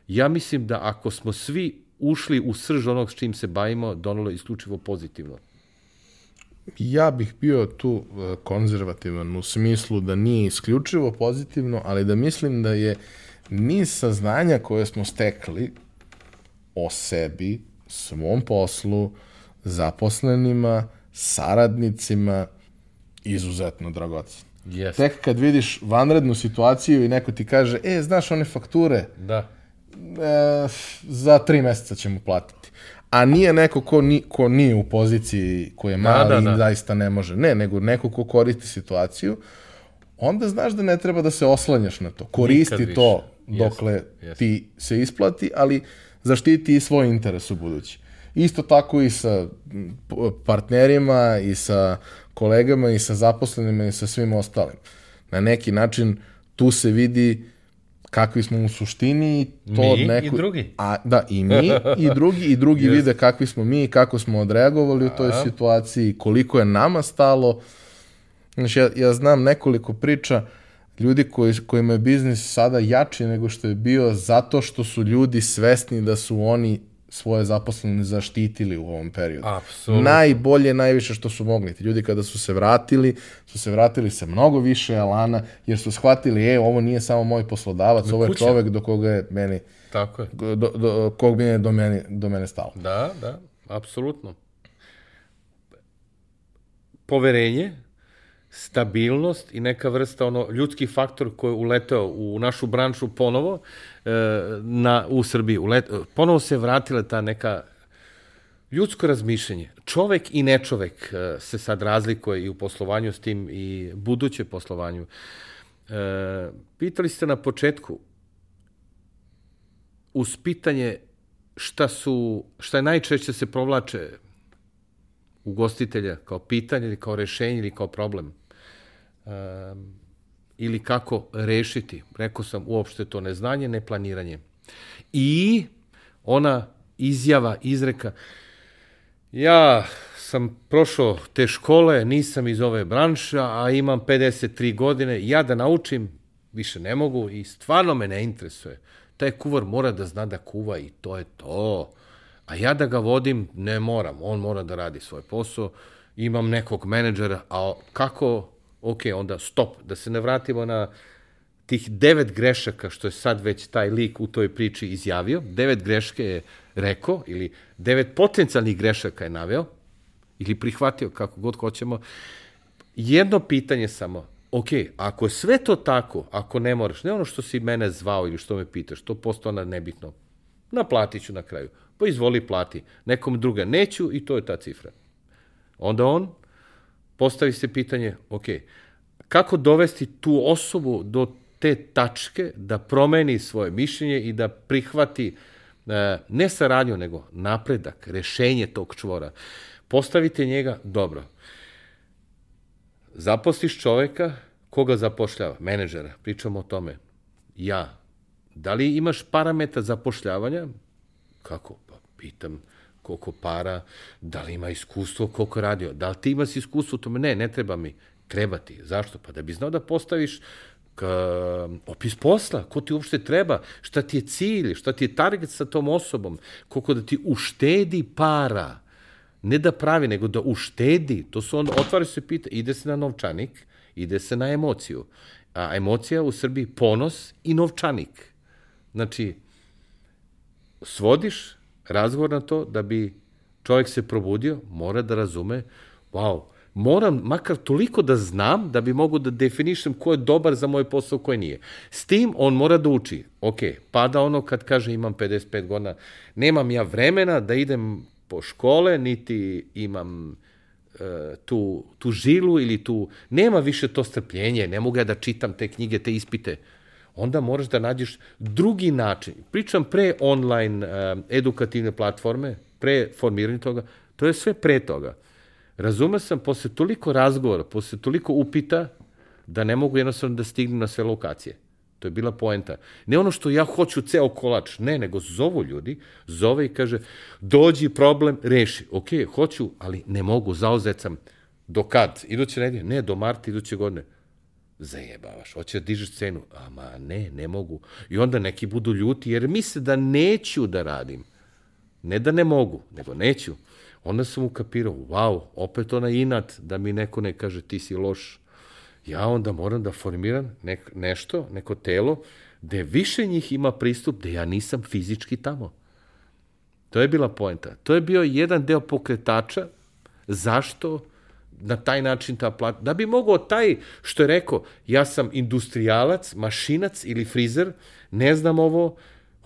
Ja mislim da ako smo svi ušli u srž onog s čim se bavimo, donelo isključivo pozitivno. Ja bih bio tu e, konzervativan u smislu da nije isključivo pozitivno, ali da mislim da je niz saznanja koje smo stekli o sebi, svom poslu, zaposlenima, saradnicima, izuzetno dragocen. Yes. Tek kad vidiš vanrednu situaciju i neko ti kaže, e, znaš one fakture, Da. e, za tri meseca ćemo platiti. A nije neko ko, ni, ko nije u poziciji, ko je mali da, i da. zaista ne može. Ne, nego neko ko koristi situaciju, onda znaš da ne treba da se oslanjaš na to. Koristi to dokle jest. ti se isplati, ali zaštiti i svoj interes u budući. Isto tako i sa partnerima i sa kolegama i sa zaposlenima i sa svim ostalim. Na neki način tu se vidi kakvi smo u suštini i to Mi od i drugi. A, da, i mi i drugi i drugi Jest. vide kakvi smo mi i kako smo odreagovali u toj situaciji, koliko je nama stalo. Znači, ja, ja znam nekoliko priča ljudi koji, kojima je biznis sada jači nego što je bio zato što su ljudi svesni da su oni svoje zaposlene zaštitili u ovom periodu. Apsolutno. Najbolje, najviše što su mogli. Ti ljudi kada su se vratili, su se vratili sa mnogo više alana, jer su shvatili, e, ovo nije samo moj poslodavac, ovo je čovek do koga je meni, Tako je. do, do, kog bi je do mene, do mene stalo. Da, da, apsolutno. Poverenje, stabilnost i neka vrsta ono ljudski faktor koji je uleteo u našu branšu ponovo e, na, u Srbiji. Ulet, ponovo se vratila ta neka ljudsko razmišljanje. Čovek i nečovek e, se sad razlikuje i u poslovanju s tim i buduće poslovanju. E, pitali ste na početku uz pitanje šta su, šta je najčešće se provlače ugostitelja kao pitanje ili kao rešenje ili kao problem. Um, ili kako rešiti. Rekao sam uopšte to neznanje, neplaniranje. I ona izjava, izreka, ja sam prošao te škole, nisam iz ove branše, a imam 53 godine, ja da naučim, više ne mogu i stvarno me ne interesuje. Taj kuvar mora da zna da kuva i to je to. A ja da ga vodim, ne moram. On mora da radi svoj posao. Imam nekog menadžera, a kako? Ok, onda stop. Da se ne vratimo na tih devet grešaka što je sad već taj lik u toj priči izjavio. Devet greške je rekao ili devet potencijalnih grešaka je naveo ili prihvatio kako god hoćemo. Jedno pitanje samo, ok, ako je sve to tako, ako ne moraš, ne ono što si mene zvao ili što me pitaš, to posto ona nebitno. Naplatit ću na kraju. Pa izvoli plati. Nekom druga neću i to je ta cifra. Onda on postavi se pitanje, ok, kako dovesti tu osobu do te tačke da promeni svoje mišljenje i da prihvati e, ne saradnju, nego napredak, rešenje tog čvora. Postavite njega dobro. Zaposliš čoveka, koga zapošljava? Menedžera, pričamo o tome. Ja. Da li imaš parametar zapošljavanja? Kako? Pa pitam koliko para, da li ima iskustvo, koliko radio, da li ti imaš iskustvo u tome? Ne, ne treba mi. Treba ti. Zašto? Pa da bi znao da postaviš ka, opis posla, ko ti uopšte treba, šta ti je cilj, šta ti je target sa tom osobom, koliko da ti uštedi para, ne da pravi, nego da uštedi, to su onda, otvara se pita, ide se na novčanik, ide se na emociju, a emocija u Srbiji ponos i novčanik. Znači, svodiš razgovor na to da bi čovjek se probudio, mora da razume, wow, moram makar toliko da znam da bi mogu da definišem ko je dobar za moj posao, ko je nije. S tim on mora da uči. Ok, pada ono kad kaže imam 55 godina, nemam ja vremena da idem po škole, niti imam e, tu, tu žilu ili tu, nema više to strpljenje, ne mogu ja da čitam te knjige, te ispite. Onda moraš da nađeš drugi način. Pričam pre online e, edukativne platforme, pre formiranja toga, to je sve pre toga. Razume sam, posle toliko razgovora, posle toliko upita, da ne mogu jednostavno da stignem na sve lokacije. To je bila poenta. Ne ono što ja hoću ceo kolač, ne, nego zovu ljudi, zove i kaže, dođi problem, reši. Ok, hoću, ali ne mogu, zauzet sam. Do kad? Iduće nedelje? Ne, do marta iduće godine. Zajebavaš, hoće da dižeš cenu. Ama ne, ne mogu. I onda neki budu ljuti jer misle da neću da radim. Ne da ne mogu, nego neću. Onda sam ukapirao, wow, opet ona inat da mi neko ne kaže ti si loš. Ja onda moram da formiram nek, nešto, neko telo, gde više njih ima pristup, da ja nisam fizički tamo. To je bila poenta. To je bio jedan deo pokretača zašto na taj način ta plata, da bi mogao taj što je rekao, ja sam industrijalac, mašinac ili frizer, ne znam ovo,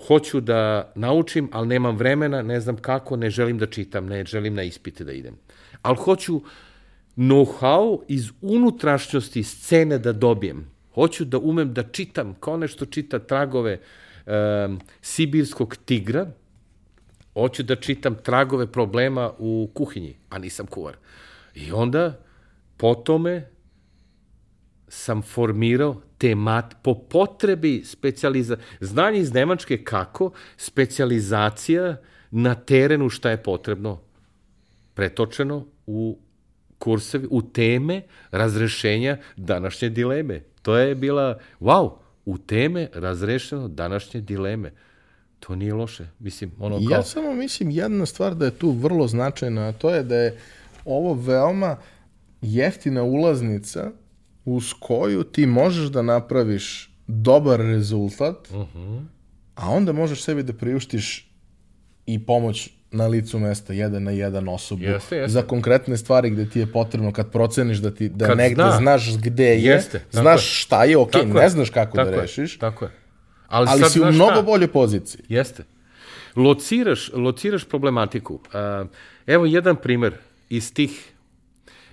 hoću da naučim, ali nemam vremena, ne znam kako, ne želim da čitam, ne želim na ispite da idem. Ali hoću know-how iz unutrašnjosti scene da dobijem. Hoću da umem da čitam, kao nešto čita tragove um, sibirskog tigra, hoću da čitam tragove problema u kuhinji, a nisam kuvar. I onda, po tome, sam formirao temat, po potrebi specijaliza... Znanje iz Nemačke kako, specijalizacija na terenu šta je potrebno pretočeno u kursevi, u teme razrešenja današnje dileme. To je bila, wow, u teme razrešeno današnje dileme. To nije loše. Mislim, ono kao... Ja samo mislim jedna stvar da je tu vrlo značajna, a to je da je ovo veoma jeftina ulaznica uz koju ti možeš da napraviš dobar rezultat, uh -huh. a onda možeš sebi da priuštiš i pomoć na licu mesta, jedan na jedan osobu, jeste, jeste. za konkretne stvari gde ti je potrebno, kad proceniš da, ti, da kad negde zna. znaš gde je, jeste, znaš je. šta je, ok, tako ne je. znaš kako da tako da rešiš, je. tako je. Ali, ali si u mnogo šta? boljoj poziciji. Jeste. Lociraš, lociraš problematiku. Evo jedan primer iz tih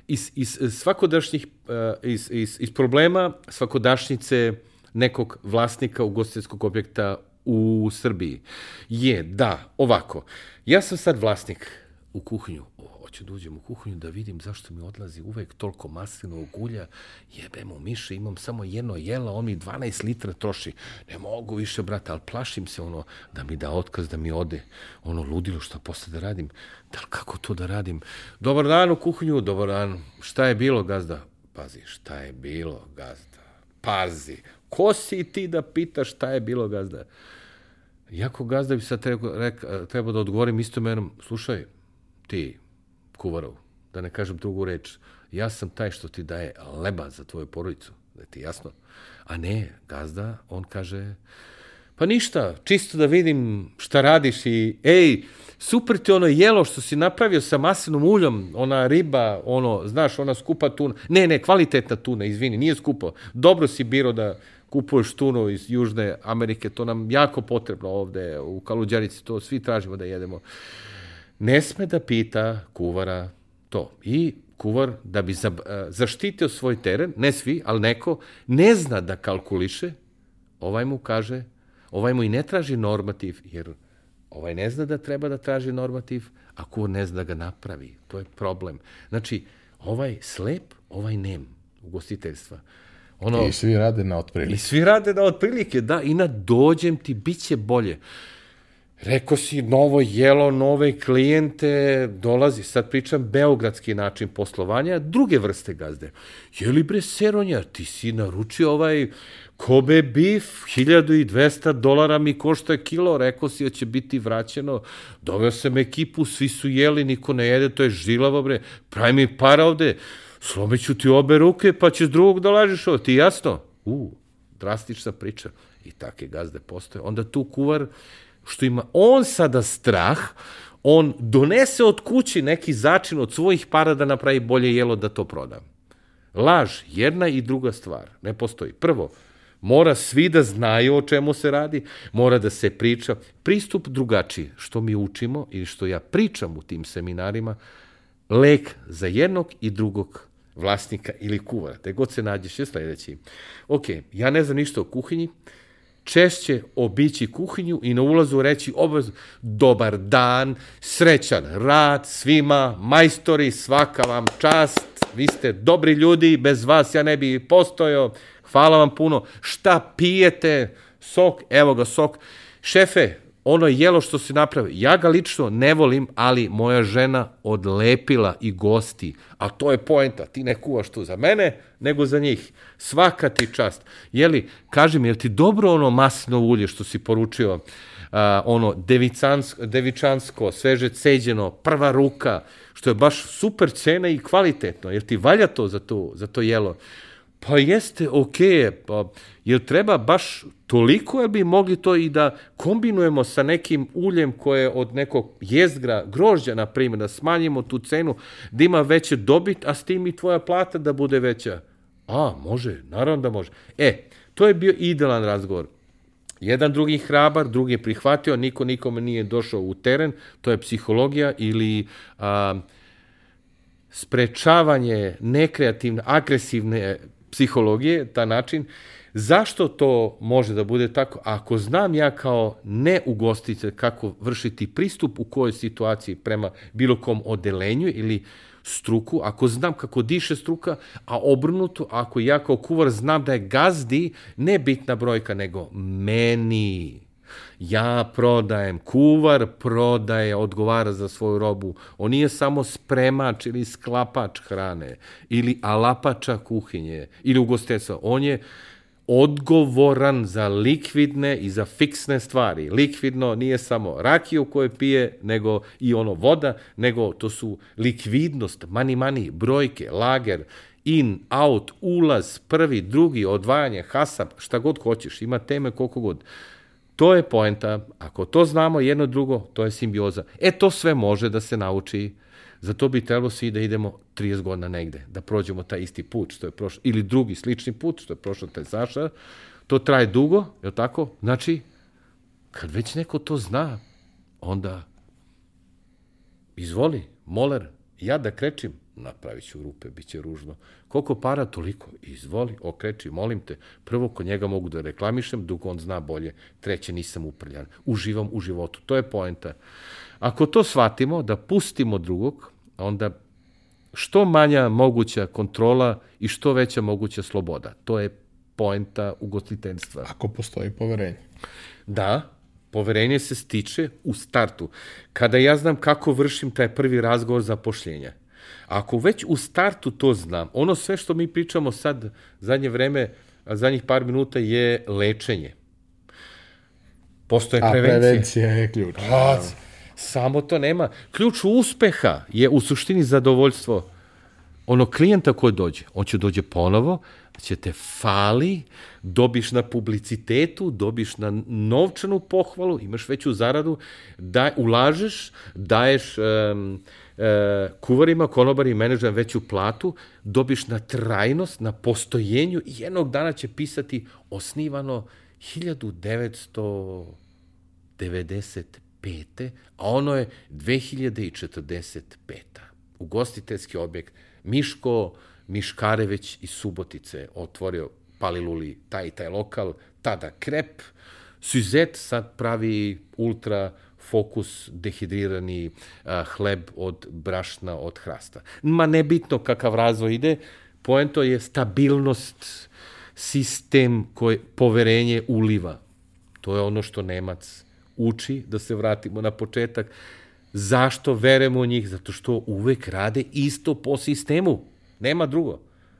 iz, iz svakodašnjih, uh, iz, iz, iz problema svakodašnjice nekog vlasnika ugostiteljskog objekta u Srbiji. Je da, ovako, ja sam sad vlasnik u kuhinju, hoću da uđem u kuhinju da vidim zašto mi odlazi uvek toliko maslinovog ulja, jebem u miše, imam samo jedno jelo, on mi 12 litra troši, ne mogu više, brate, ali plašim se ono, da mi da otkaz, da mi ode, ono ludilo šta posle da radim, da li kako to da radim, dobar dan u kuhinju, dobar dan, šta je bilo, gazda, pazi, šta je bilo, gazda, pazi, ko si ti da pitaš šta je bilo, gazda, Jako gazda bi sad trebao, treba da odgovorim isto menom, slušaj, ti, kuvarov, da ne kažem drugu reč, ja sam taj što ti daje leba za tvoju porodicu, da ti jasno. A ne, gazda, on kaže, pa ništa, čisto da vidim šta radiš i, ej, super ti ono jelo što si napravio sa maslinom uljom, ona riba, ono, znaš, ona skupa tuna. Ne, ne, kvalitetna tuna, izvini, nije skupo. Dobro si biro da kupuješ tunu iz Južne Amerike, to nam jako potrebno ovde u Kaluđarici, to svi tražimo da jedemo ne sme da pita kuvara to. I kuvar, da bi za, e, zaštitio svoj teren, ne svi, ali neko, ne zna da kalkuliše, ovaj mu kaže, ovaj mu i ne traži normativ, jer ovaj ne zna da treba da traži normativ, a kuvar ne zna da ga napravi. To je problem. Znači, ovaj slep, ovaj nem ugostiteljstva. Ono, I svi rade na otprilike. I svi rade na otprilike, da, i na dođem ti, bit će bolje. Rekao si novo jelo, nove klijente, dolazi, sad pričam beogradski način poslovanja, druge vrste gazde. Je li bre Seronja, ti si naručio ovaj Kobe beef, 1200 dolara mi košta kilo, rekao si da će biti vraćeno, doveo sam ekipu, svi su jeli, niko ne jede, to je žilavo bre, pravi mi para ovde, slomeću ti obe ruke, pa ćeš drugog da lažiš ovo, ti jasno? U, drastična priča. I take gazde postoje. Onda tu kuvar što ima on sada strah, on donese od kući neki začin od svojih para da napravi bolje jelo da to proda. Laž, jedna i druga stvar, ne postoji. Prvo, mora svi da znaju o čemu se radi, mora da se priča. Pristup drugačiji, što mi učimo ili što ja pričam u tim seminarima, lek za jednog i drugog vlasnika ili kuvara, te god se nađeš je sledeći. Ok, ja ne znam ništa o kuhinji, češće obići kuhinju i na ulazu reći obavez dobar dan, srećan rad svima, majstori, svaka vam čast, vi ste dobri ljudi, bez vas ja ne bi postojao, hvala vam puno. Šta pijete? Sok, evo ga sok. Šefe, ono jelo što si napravio, ja ga lično ne volim, ali moja žena odlepila i gosti, a to je poenta, ti ne kuvaš tu za mene, nego za njih. Svaka ti čast. Jeli, kaži mi, je ti dobro ono masno ulje što si poručio, uh, ono devicansko, devičansko, sveže ceđeno, prva ruka, što je baš super cena i kvalitetno, jer ti valja to za to, za to jelo. Pa jeste, okej, okay, pa jel treba baš toliko, jel bi mogli to i da kombinujemo sa nekim uljem koje od nekog jezgra, grožđa, na primjer, da smanjimo tu cenu, da ima veće dobit, a s tim i tvoja plata da bude veća. A, može, naravno da može. E, to je bio idealan razgovor. Jedan drugi hrabar, drugi je prihvatio, niko nikome nije došao u teren, to je psihologija ili a, sprečavanje nekreativne, agresivne psihologije, ta način, zašto to može da bude tako? Ako znam ja kao neugostitelj kako vršiti pristup u kojoj situaciji prema bilo kom odelenju ili struku, ako znam kako diše struka, a obrnuto, ako ja kao kuvar znam da je gazdi ne bitna brojka, nego meni. Ja prodajem, kuvar prodaje, odgovara za svoju robu. On nije samo spremač ili sklapač hrane ili alapača kuhinje ili ugostiteljstva. On je odgovoran za likvidne i za fiksne stvari. Likvidno nije samo rakiju koje pije, nego i ono voda, nego to su likvidnost, mani mani, brojke, lager, in, out, ulaz, prvi, drugi, odvajanje, hasap, šta god hoćeš, ima teme koliko god. To je poenta. Ako to znamo jedno drugo, to je simbioza. E, to sve može da se nauči. Zato bi trebalo svi da idemo 30 godina negde, da prođemo taj isti put što je prošlo, ili drugi slični put što je prošlo taj Saša. To traje dugo, je li tako? Znači, kad već neko to zna, onda izvoli, moler, ja da krećim, napravit ću rupe, bit će ružno. Koliko para, toliko. Izvoli, okreći, molim te. Prvo, kod njega mogu da reklamišem, dok on zna bolje. Treće, nisam uprljan. Uživam u životu. To je poenta. Ako to shvatimo, da pustimo drugog, onda što manja moguća kontrola i što veća moguća sloboda. To je poenta ugostiteljstva. Ako postoji poverenje. Da, poverenje se stiče u startu. Kada ja znam kako vršim taj prvi razgovor zapošljenja. Ako već u startu to znam, ono sve što mi pričamo sad, zadnje vreme, zadnjih par minuta je lečenje. Postoje A prevencija. prevencija je ključ. A, samo to nema. Ključ uspeha je u suštini zadovoljstvo ono klijenta koji dođe. On će dođe ponovo, će te fali, dobiš na publicitetu, dobiš na novčanu pohvalu, imaš veću zaradu, da, ulažeš, daješ um, e, kuvarima, konobarima, menedžerima veću platu, dobiš na trajnost, na postojenju i jednog dana će pisati osnivano 1995. a ono je 2045. Ugostiteljski objekt Miško Miškareveć iz Subotice otvorio Paliluli taj i taj lokal, tada krep, Suzet sad pravi ultra fokus dehidrirani a, hleb od brašna, od hrasta. Ma nebitno kakav razvoj ide, poento je stabilnost, sistem koje poverenje uliva. To je ono što Nemac uči, da se vratimo na početak. Zašto verujemo u njih? Zato što uvek rade isto po sistemu. Nema drugo.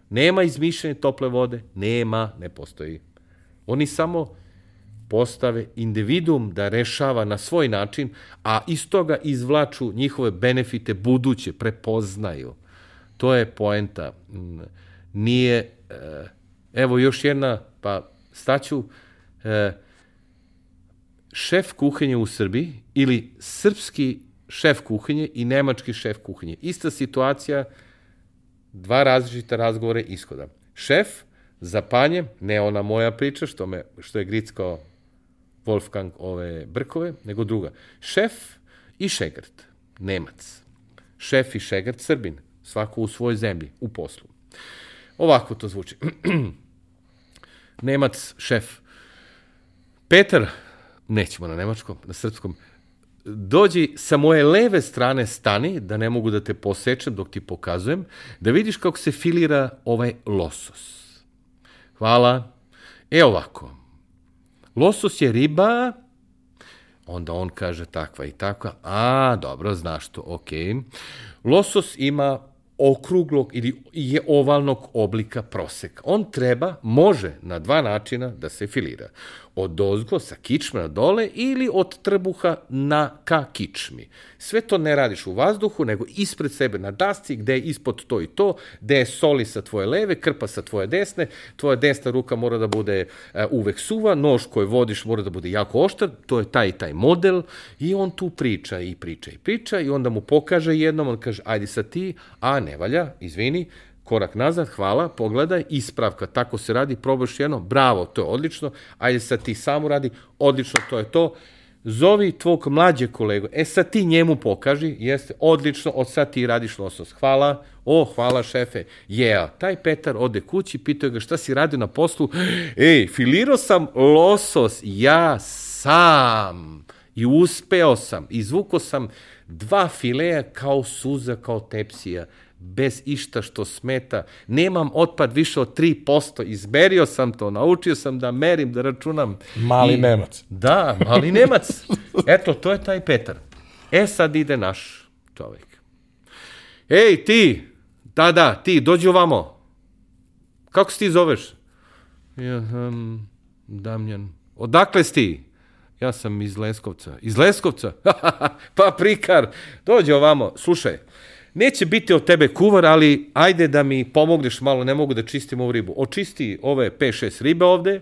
Nema izmišljene tople vode. Nema, ne postoji. Oni samo postave individuum da rešava na svoj način, a iz toga izvlaču njihove benefite buduće, prepoznaju. To je poenta. Nije, evo još jedna, pa staću, šef kuhinje u Srbiji ili srpski šef kuhinje i nemački šef kuhinje. Ista situacija, dva različita razgovore ishoda. Šef za panje, ne ona moja priča, što, me, što je grickao Wolfgang ove brkove, nego druga. Šef i šegrt, Nemac. Šef i šegrt, Srbin. Svako u svojoj zemlji, u poslu. Ovako to zvuči. Nemac, šef. Petar, nećemo na nemačkom, na srpskom, dođi sa moje leve strane stani, da ne mogu da te posečem dok ti pokazujem, da vidiš kako se filira ovaj losos. Hvala. E ovako. Losos je riba, onda on kaže takva i takva. A, dobro, znaš to. Okay. Losos ima okruglog ili je ovalnog oblika proseka. On treba, može na dva načina da se filira od dozgo sa kičme dole ili od trbuha na ka kičmi. Sve to ne radiš u vazduhu, nego ispred sebe na dasci gde je ispod to i to, gde je soli sa tvoje leve, krpa sa tvoje desne, tvoja desna ruka mora da bude uh, uvek suva, nož koji vodiš mora da bude jako oštar, to je taj taj model i on tu priča i priča i priča i onda mu pokaže jednom, on kaže ajde sa ti, a ne valja, izvini, korak nazad, hvala, pogledaj, ispravka, tako se radi, probaš jedno, bravo, to je odlično, ajde sad ti samo radi, odlično, to je to, zovi tvog mlađeg kolegu, e sad ti njemu pokaži, jeste, odlično, od sad ti radiš losos, hvala, o, hvala šefe, je, yeah. taj Petar ode kući, pitao ga šta si radio na poslu, ej, filirao sam losos, ja sam, i uspeo sam, izvukao sam dva fileja kao suza, kao tepsija, bez išta što smeta. Nemam otpad više od 3%. Izmerio sam to, naučio sam da merim, da računam. Mali I, Nemac. Da, mali Nemac. Eto, to je taj Petar. E sad ide naš čovjek. Ej, ti, da, da, ti, dođi ovamo. Kako se ti zoveš? Ja sam Damjan. Odakle si ti? Ja sam iz Leskovca. Iz Leskovca? pa prikar, dođi ovamo. Slušaj, Neće biti od tebe kuvar, ali ajde da mi pomogneš malo, ne mogu da čistim ovu ribu. Očisti ove 5-6 ribe ovde.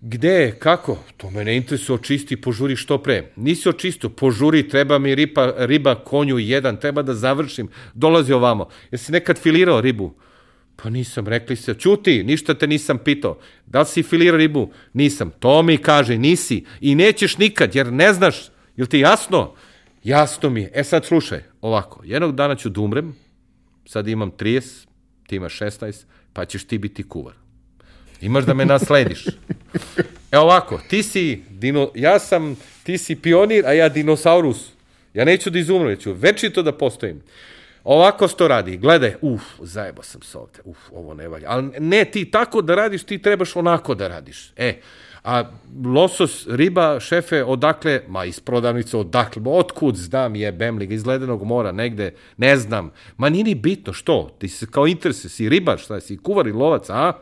Gde, kako? To me ne interesuje, očisti, požuri što pre. Nisi očistio, požuri, treba mi riba, riba konju jedan, treba da završim. Dolazi ovamo. Jesi nekad filirao ribu? Pa nisam, rekli se, čuti, ništa te nisam pitao. Da li si filirao ribu? Nisam. To mi kaže, nisi. I nećeš nikad, jer ne znaš. Jel ti jasno? Jasno mi je. E sad slušaj, ovako, jednog dana ću da umrem, sad imam 30, ti imaš 16, pa ćeš ti biti kuvar. Imaš da me naslediš. E ovako, ti si, dino, ja sam, ti si pionir, a ja dinosaurus. Ja neću da izumru, ja ću večito da postojim. Ovako se to radi. Gledaj, uf, zajebo sam se ovde. Uf, ovo ne valja. Ali ne, ti tako da radiš, ti trebaš onako da radiš. E, a losos, riba, šefe, odakle, ma iz prodavnice, odakle, otkud znam je Bemliga, iz ledenog mora, negde, ne znam. Ma nije ni bitno, što? Ti se kao interese, si ribar, šta si, kuvar i lovac, a?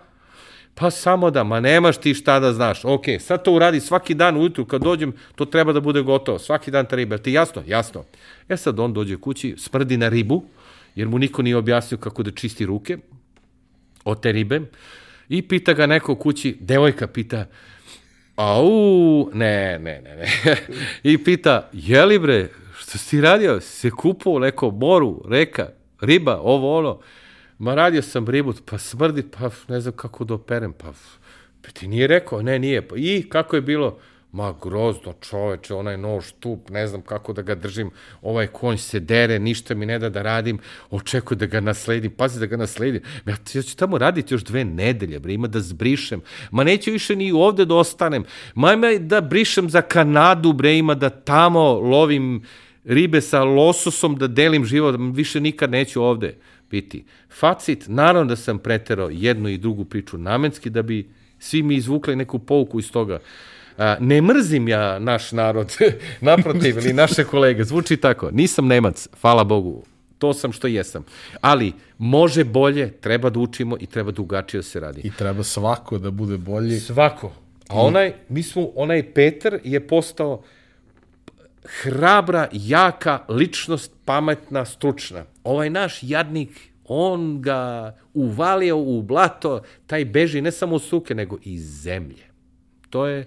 Pa samo da, ma nemaš ti šta da znaš. Ok, sad to uradi svaki dan ujutru kad dođem, to treba da bude gotovo. Svaki dan ta riba. Ti jasno? Jasno. E sad on dođe kući, smrdi na ribu, jer mu niko nije objasnio kako da čisti ruke od te ribe. I pita ga neko kući, devojka pita, au, ne, ne, ne, ne. I pita, jeli bre, što si radio? Se kupo neko moru, reka, riba, ovo, ono. Ma radio sam ribu, pa smrdi, pa ne znam kako da operem, pa, pa ti nije rekao, ne, nije. Pa, I kako je bilo? Ma grozno čoveče, onaj nož tup, ne znam kako da ga držim, ovaj konj se dere, ništa mi ne da da radim, očekuju da ga nasledim, pazi da ga nasledim. Ja, ja ću tamo raditi još dve nedelje, bre, ima da zbrišem. Ma neću više ni ovde da ostanem. Ma ima da brišem za Kanadu, bre, ima da tamo lovim ribe sa lososom, da delim život, više nikad neću ovde biti. Facit, naravno da sam preterao jednu i drugu priču namenski, da bi svi mi izvukli neku pouku iz toga. Ne mrzim ja naš narod, naprotiv, ili naše kolege, zvuči tako. Nisam Nemac, hvala Bogu, to sam što jesam. Ali može bolje, treba da učimo i treba drugačije da se radi. I treba svako da bude bolji. Svako. A onaj, mi smo, onaj Peter je postao hrabra, jaka ličnost, pametna, stručna. Ovaj naš jadnik, on ga uvalio u blato, taj beži ne samo u suke, nego i zemlje. To je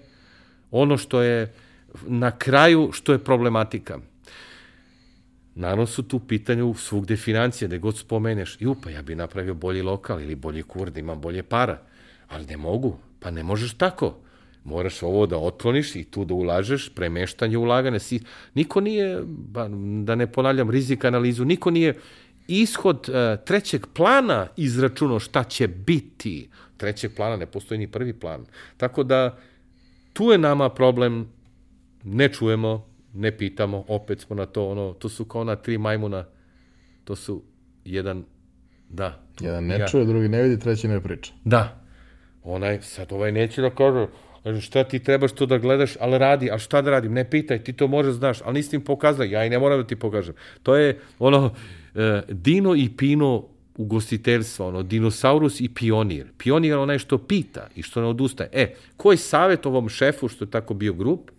ono što je na kraju, što je problematika. Naravno su tu pitanju svugde financije, da god spomeneš, ju, pa ja bi napravio bolji lokal ili bolji kur, da imam bolje para. Ali ne mogu, pa ne možeš tako. Moraš ovo da otkloniš i tu da ulažeš, premeštanje ulagane. Si, niko nije, ba, da ne ponavljam rizik analizu, niko nije ishod uh, trećeg plana izračunao šta će biti. Trećeg plana ne postoji ni prvi plan. Tako da tu je nama problem, ne čujemo, ne pitamo, opet smo na to, ono, to su kao ona tri majmuna, to su jedan, da. Jedan ne ja. čuje, drugi ne vidi, treći ne priča. Da. Onaj, sad ovaj neće da kaže, šta ti trebaš to da gledaš, ali radi, a šta da radim, ne pitaj, ti to možeš znaš, ali nisi im pokazao, ja i ne moram da ti pokažem. To je ono, e, Dino i Pino ugostiteljstva, ono, dinosaurus i pionir. Pionir je onaj što pita i što ne odustaje. E, koji savjet ovom šefu, što je tako bio grup,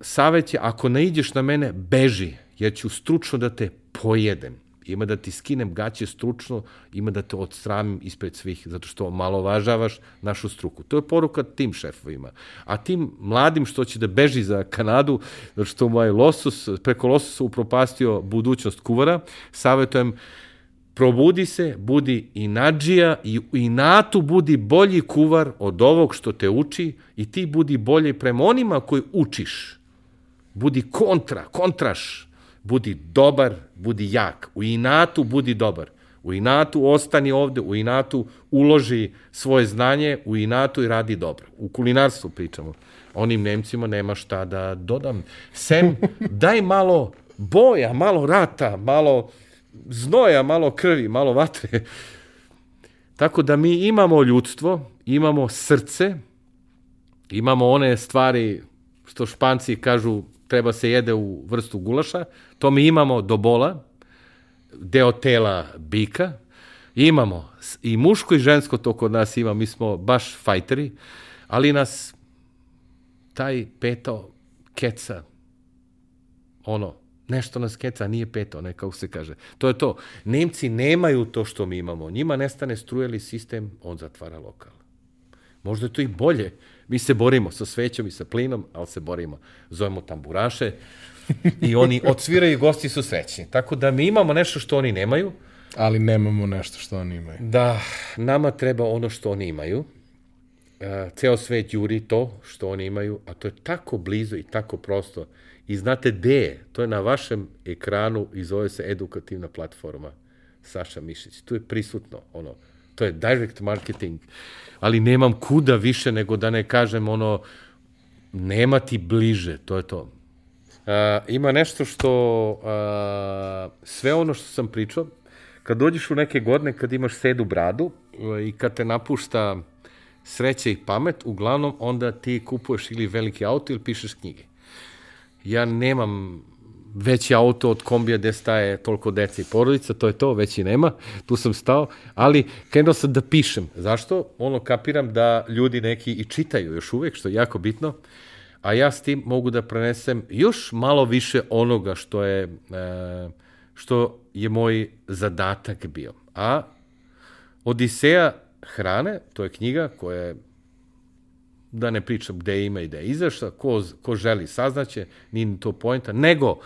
savjet je, ako ne ideš na mene, beži, jer ću stručno da te pojedem. Ima da ti skinem gaće stručno, ima da te odstramim ispred svih, zato što malo važavaš našu struku. To je poruka tim šefovima. A tim mladim što će da beži za Kanadu, zato što moj losus, preko losusa upropastio budućnost kuvara, savjetujem probudi se, budi i nađija i inatu budi bolji kuvar od ovog što te uči i ti budi bolji prema onima koji učiš. Budi kontra, kontraš, budi dobar, budi jak. U inatu budi dobar. U inatu ostani ovde, u inatu uloži svoje znanje, u inatu i radi dobro. U kulinarstvu pričamo. Onim Nemcima nema šta da dodam. Sem, daj malo boja, malo rata, malo znoja, malo krvi, malo vatre. Tako da mi imamo ljudstvo, imamo srce, imamo one stvari što španci kažu treba se jede u vrstu gulaša, to mi imamo do bola, deo tela bika, imamo i muško i žensko to kod nas ima, mi smo baš fajteri, ali nas taj petao keca, ono, nešto nas keca, nije peto, ne kako se kaže. To je to. Nemci nemaju to što mi imamo. Njima nestane strujeli sistem, on zatvara lokal. Možda je to i bolje. Mi se borimo sa svećom i sa plinom, ali se borimo. Zovemo tamburaše i oni odsviraju, gosti su srećni. Tako da mi imamo nešto što oni nemaju. Ali nemamo nešto što oni imaju. Da, nama treba ono što oni imaju. E, ceo svet juri to što oni imaju, a to je tako blizu i tako prosto. I znate gde je? To je na vašem ekranu i zove se edukativna platforma. Saša Mišić. Tu je prisutno, ono, to je direct marketing, ali nemam kuda više nego da ne kažem ono, nema ti bliže, to je to. Uh, ima nešto što, uh, sve ono što sam pričao, kad dođeš u neke godine, kad imaš sedu bradu uh, i kad te napušta sreća i pamet, uglavnom onda ti kupuješ ili veliki auto ili pišeš knjige. Ja nemam veći auto od kombija gde staje toliko dece i porodica, to je to, već i nema, tu sam stao, ali krenuo sam da pišem. Zašto? Ono, kapiram da ljudi neki i čitaju još uvek, što je jako bitno, a ja s tim mogu da prenesem još malo više onoga što je, e, što je moj zadatak bio. A Odiseja hrane, to je knjiga koja je da ne pričam gde ima i gde je izašla, ko, ko želi saznaće, nije ni to pojenta, nego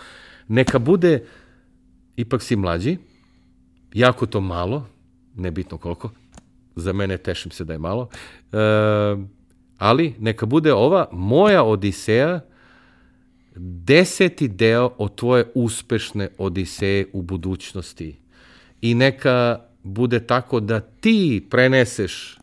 neka bude, ipak si mlađi, jako to malo, nebitno koliko, za mene tešim se da je malo, e, ali neka bude ova moja odiseja deseti deo od tvoje uspešne odiseje u budućnosti. I neka bude tako da ti preneseš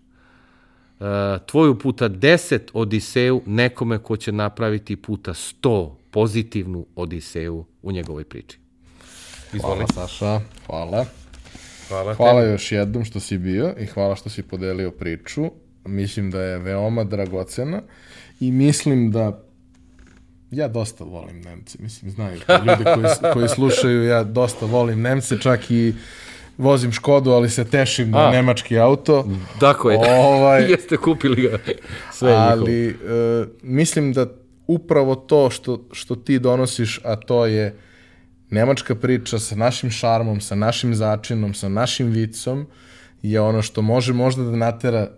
tvoju puta 10 odiseju nekome ko će napraviti puta 100 pozitivnu odiseju u njegovoj priči. Izvoli. Hvala Saša, hvala. Hvala, hvala još jednom što si bio i hvala što si podelio priču. Mislim da je veoma dragocena i mislim da ja dosta volim Nemce, mislim, znaju ljudi koji, koji slušaju, ja dosta volim Nemce, čak i vozim Škodu, ali se tešim na nemački auto. Tako je, ovaj, jeste kupili ga sve Ali uh, mislim da upravo to što, što ti donosiš, a to je nemačka priča sa našim šarmom, sa našim začinom, sa našim vicom, je ono što može možda da natera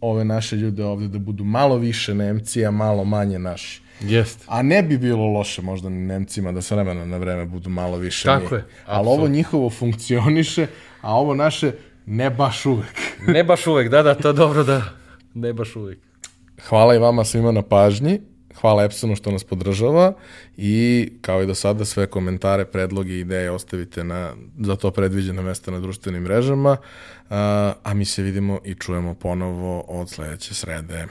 ove naše ljude ovde da budu malo više Nemci, a malo manje naši. Jest. A ne bi bilo loše možda Nemcima da s vremena na vreme budu malo više Tako mi. je. Ali ovo njihovo funkcioniše, a ovo naše ne baš uvek. ne baš uvek, da, da, to je dobro da ne baš uvek. Hvala i vama svima na pažnji. Hvala Epsonu što nas podržava i kao i do sada sve komentare, predloge i ideje ostavite na za to predviđena mesta na društvenim mrežama, a mi se vidimo i čujemo ponovo od sledeće srede.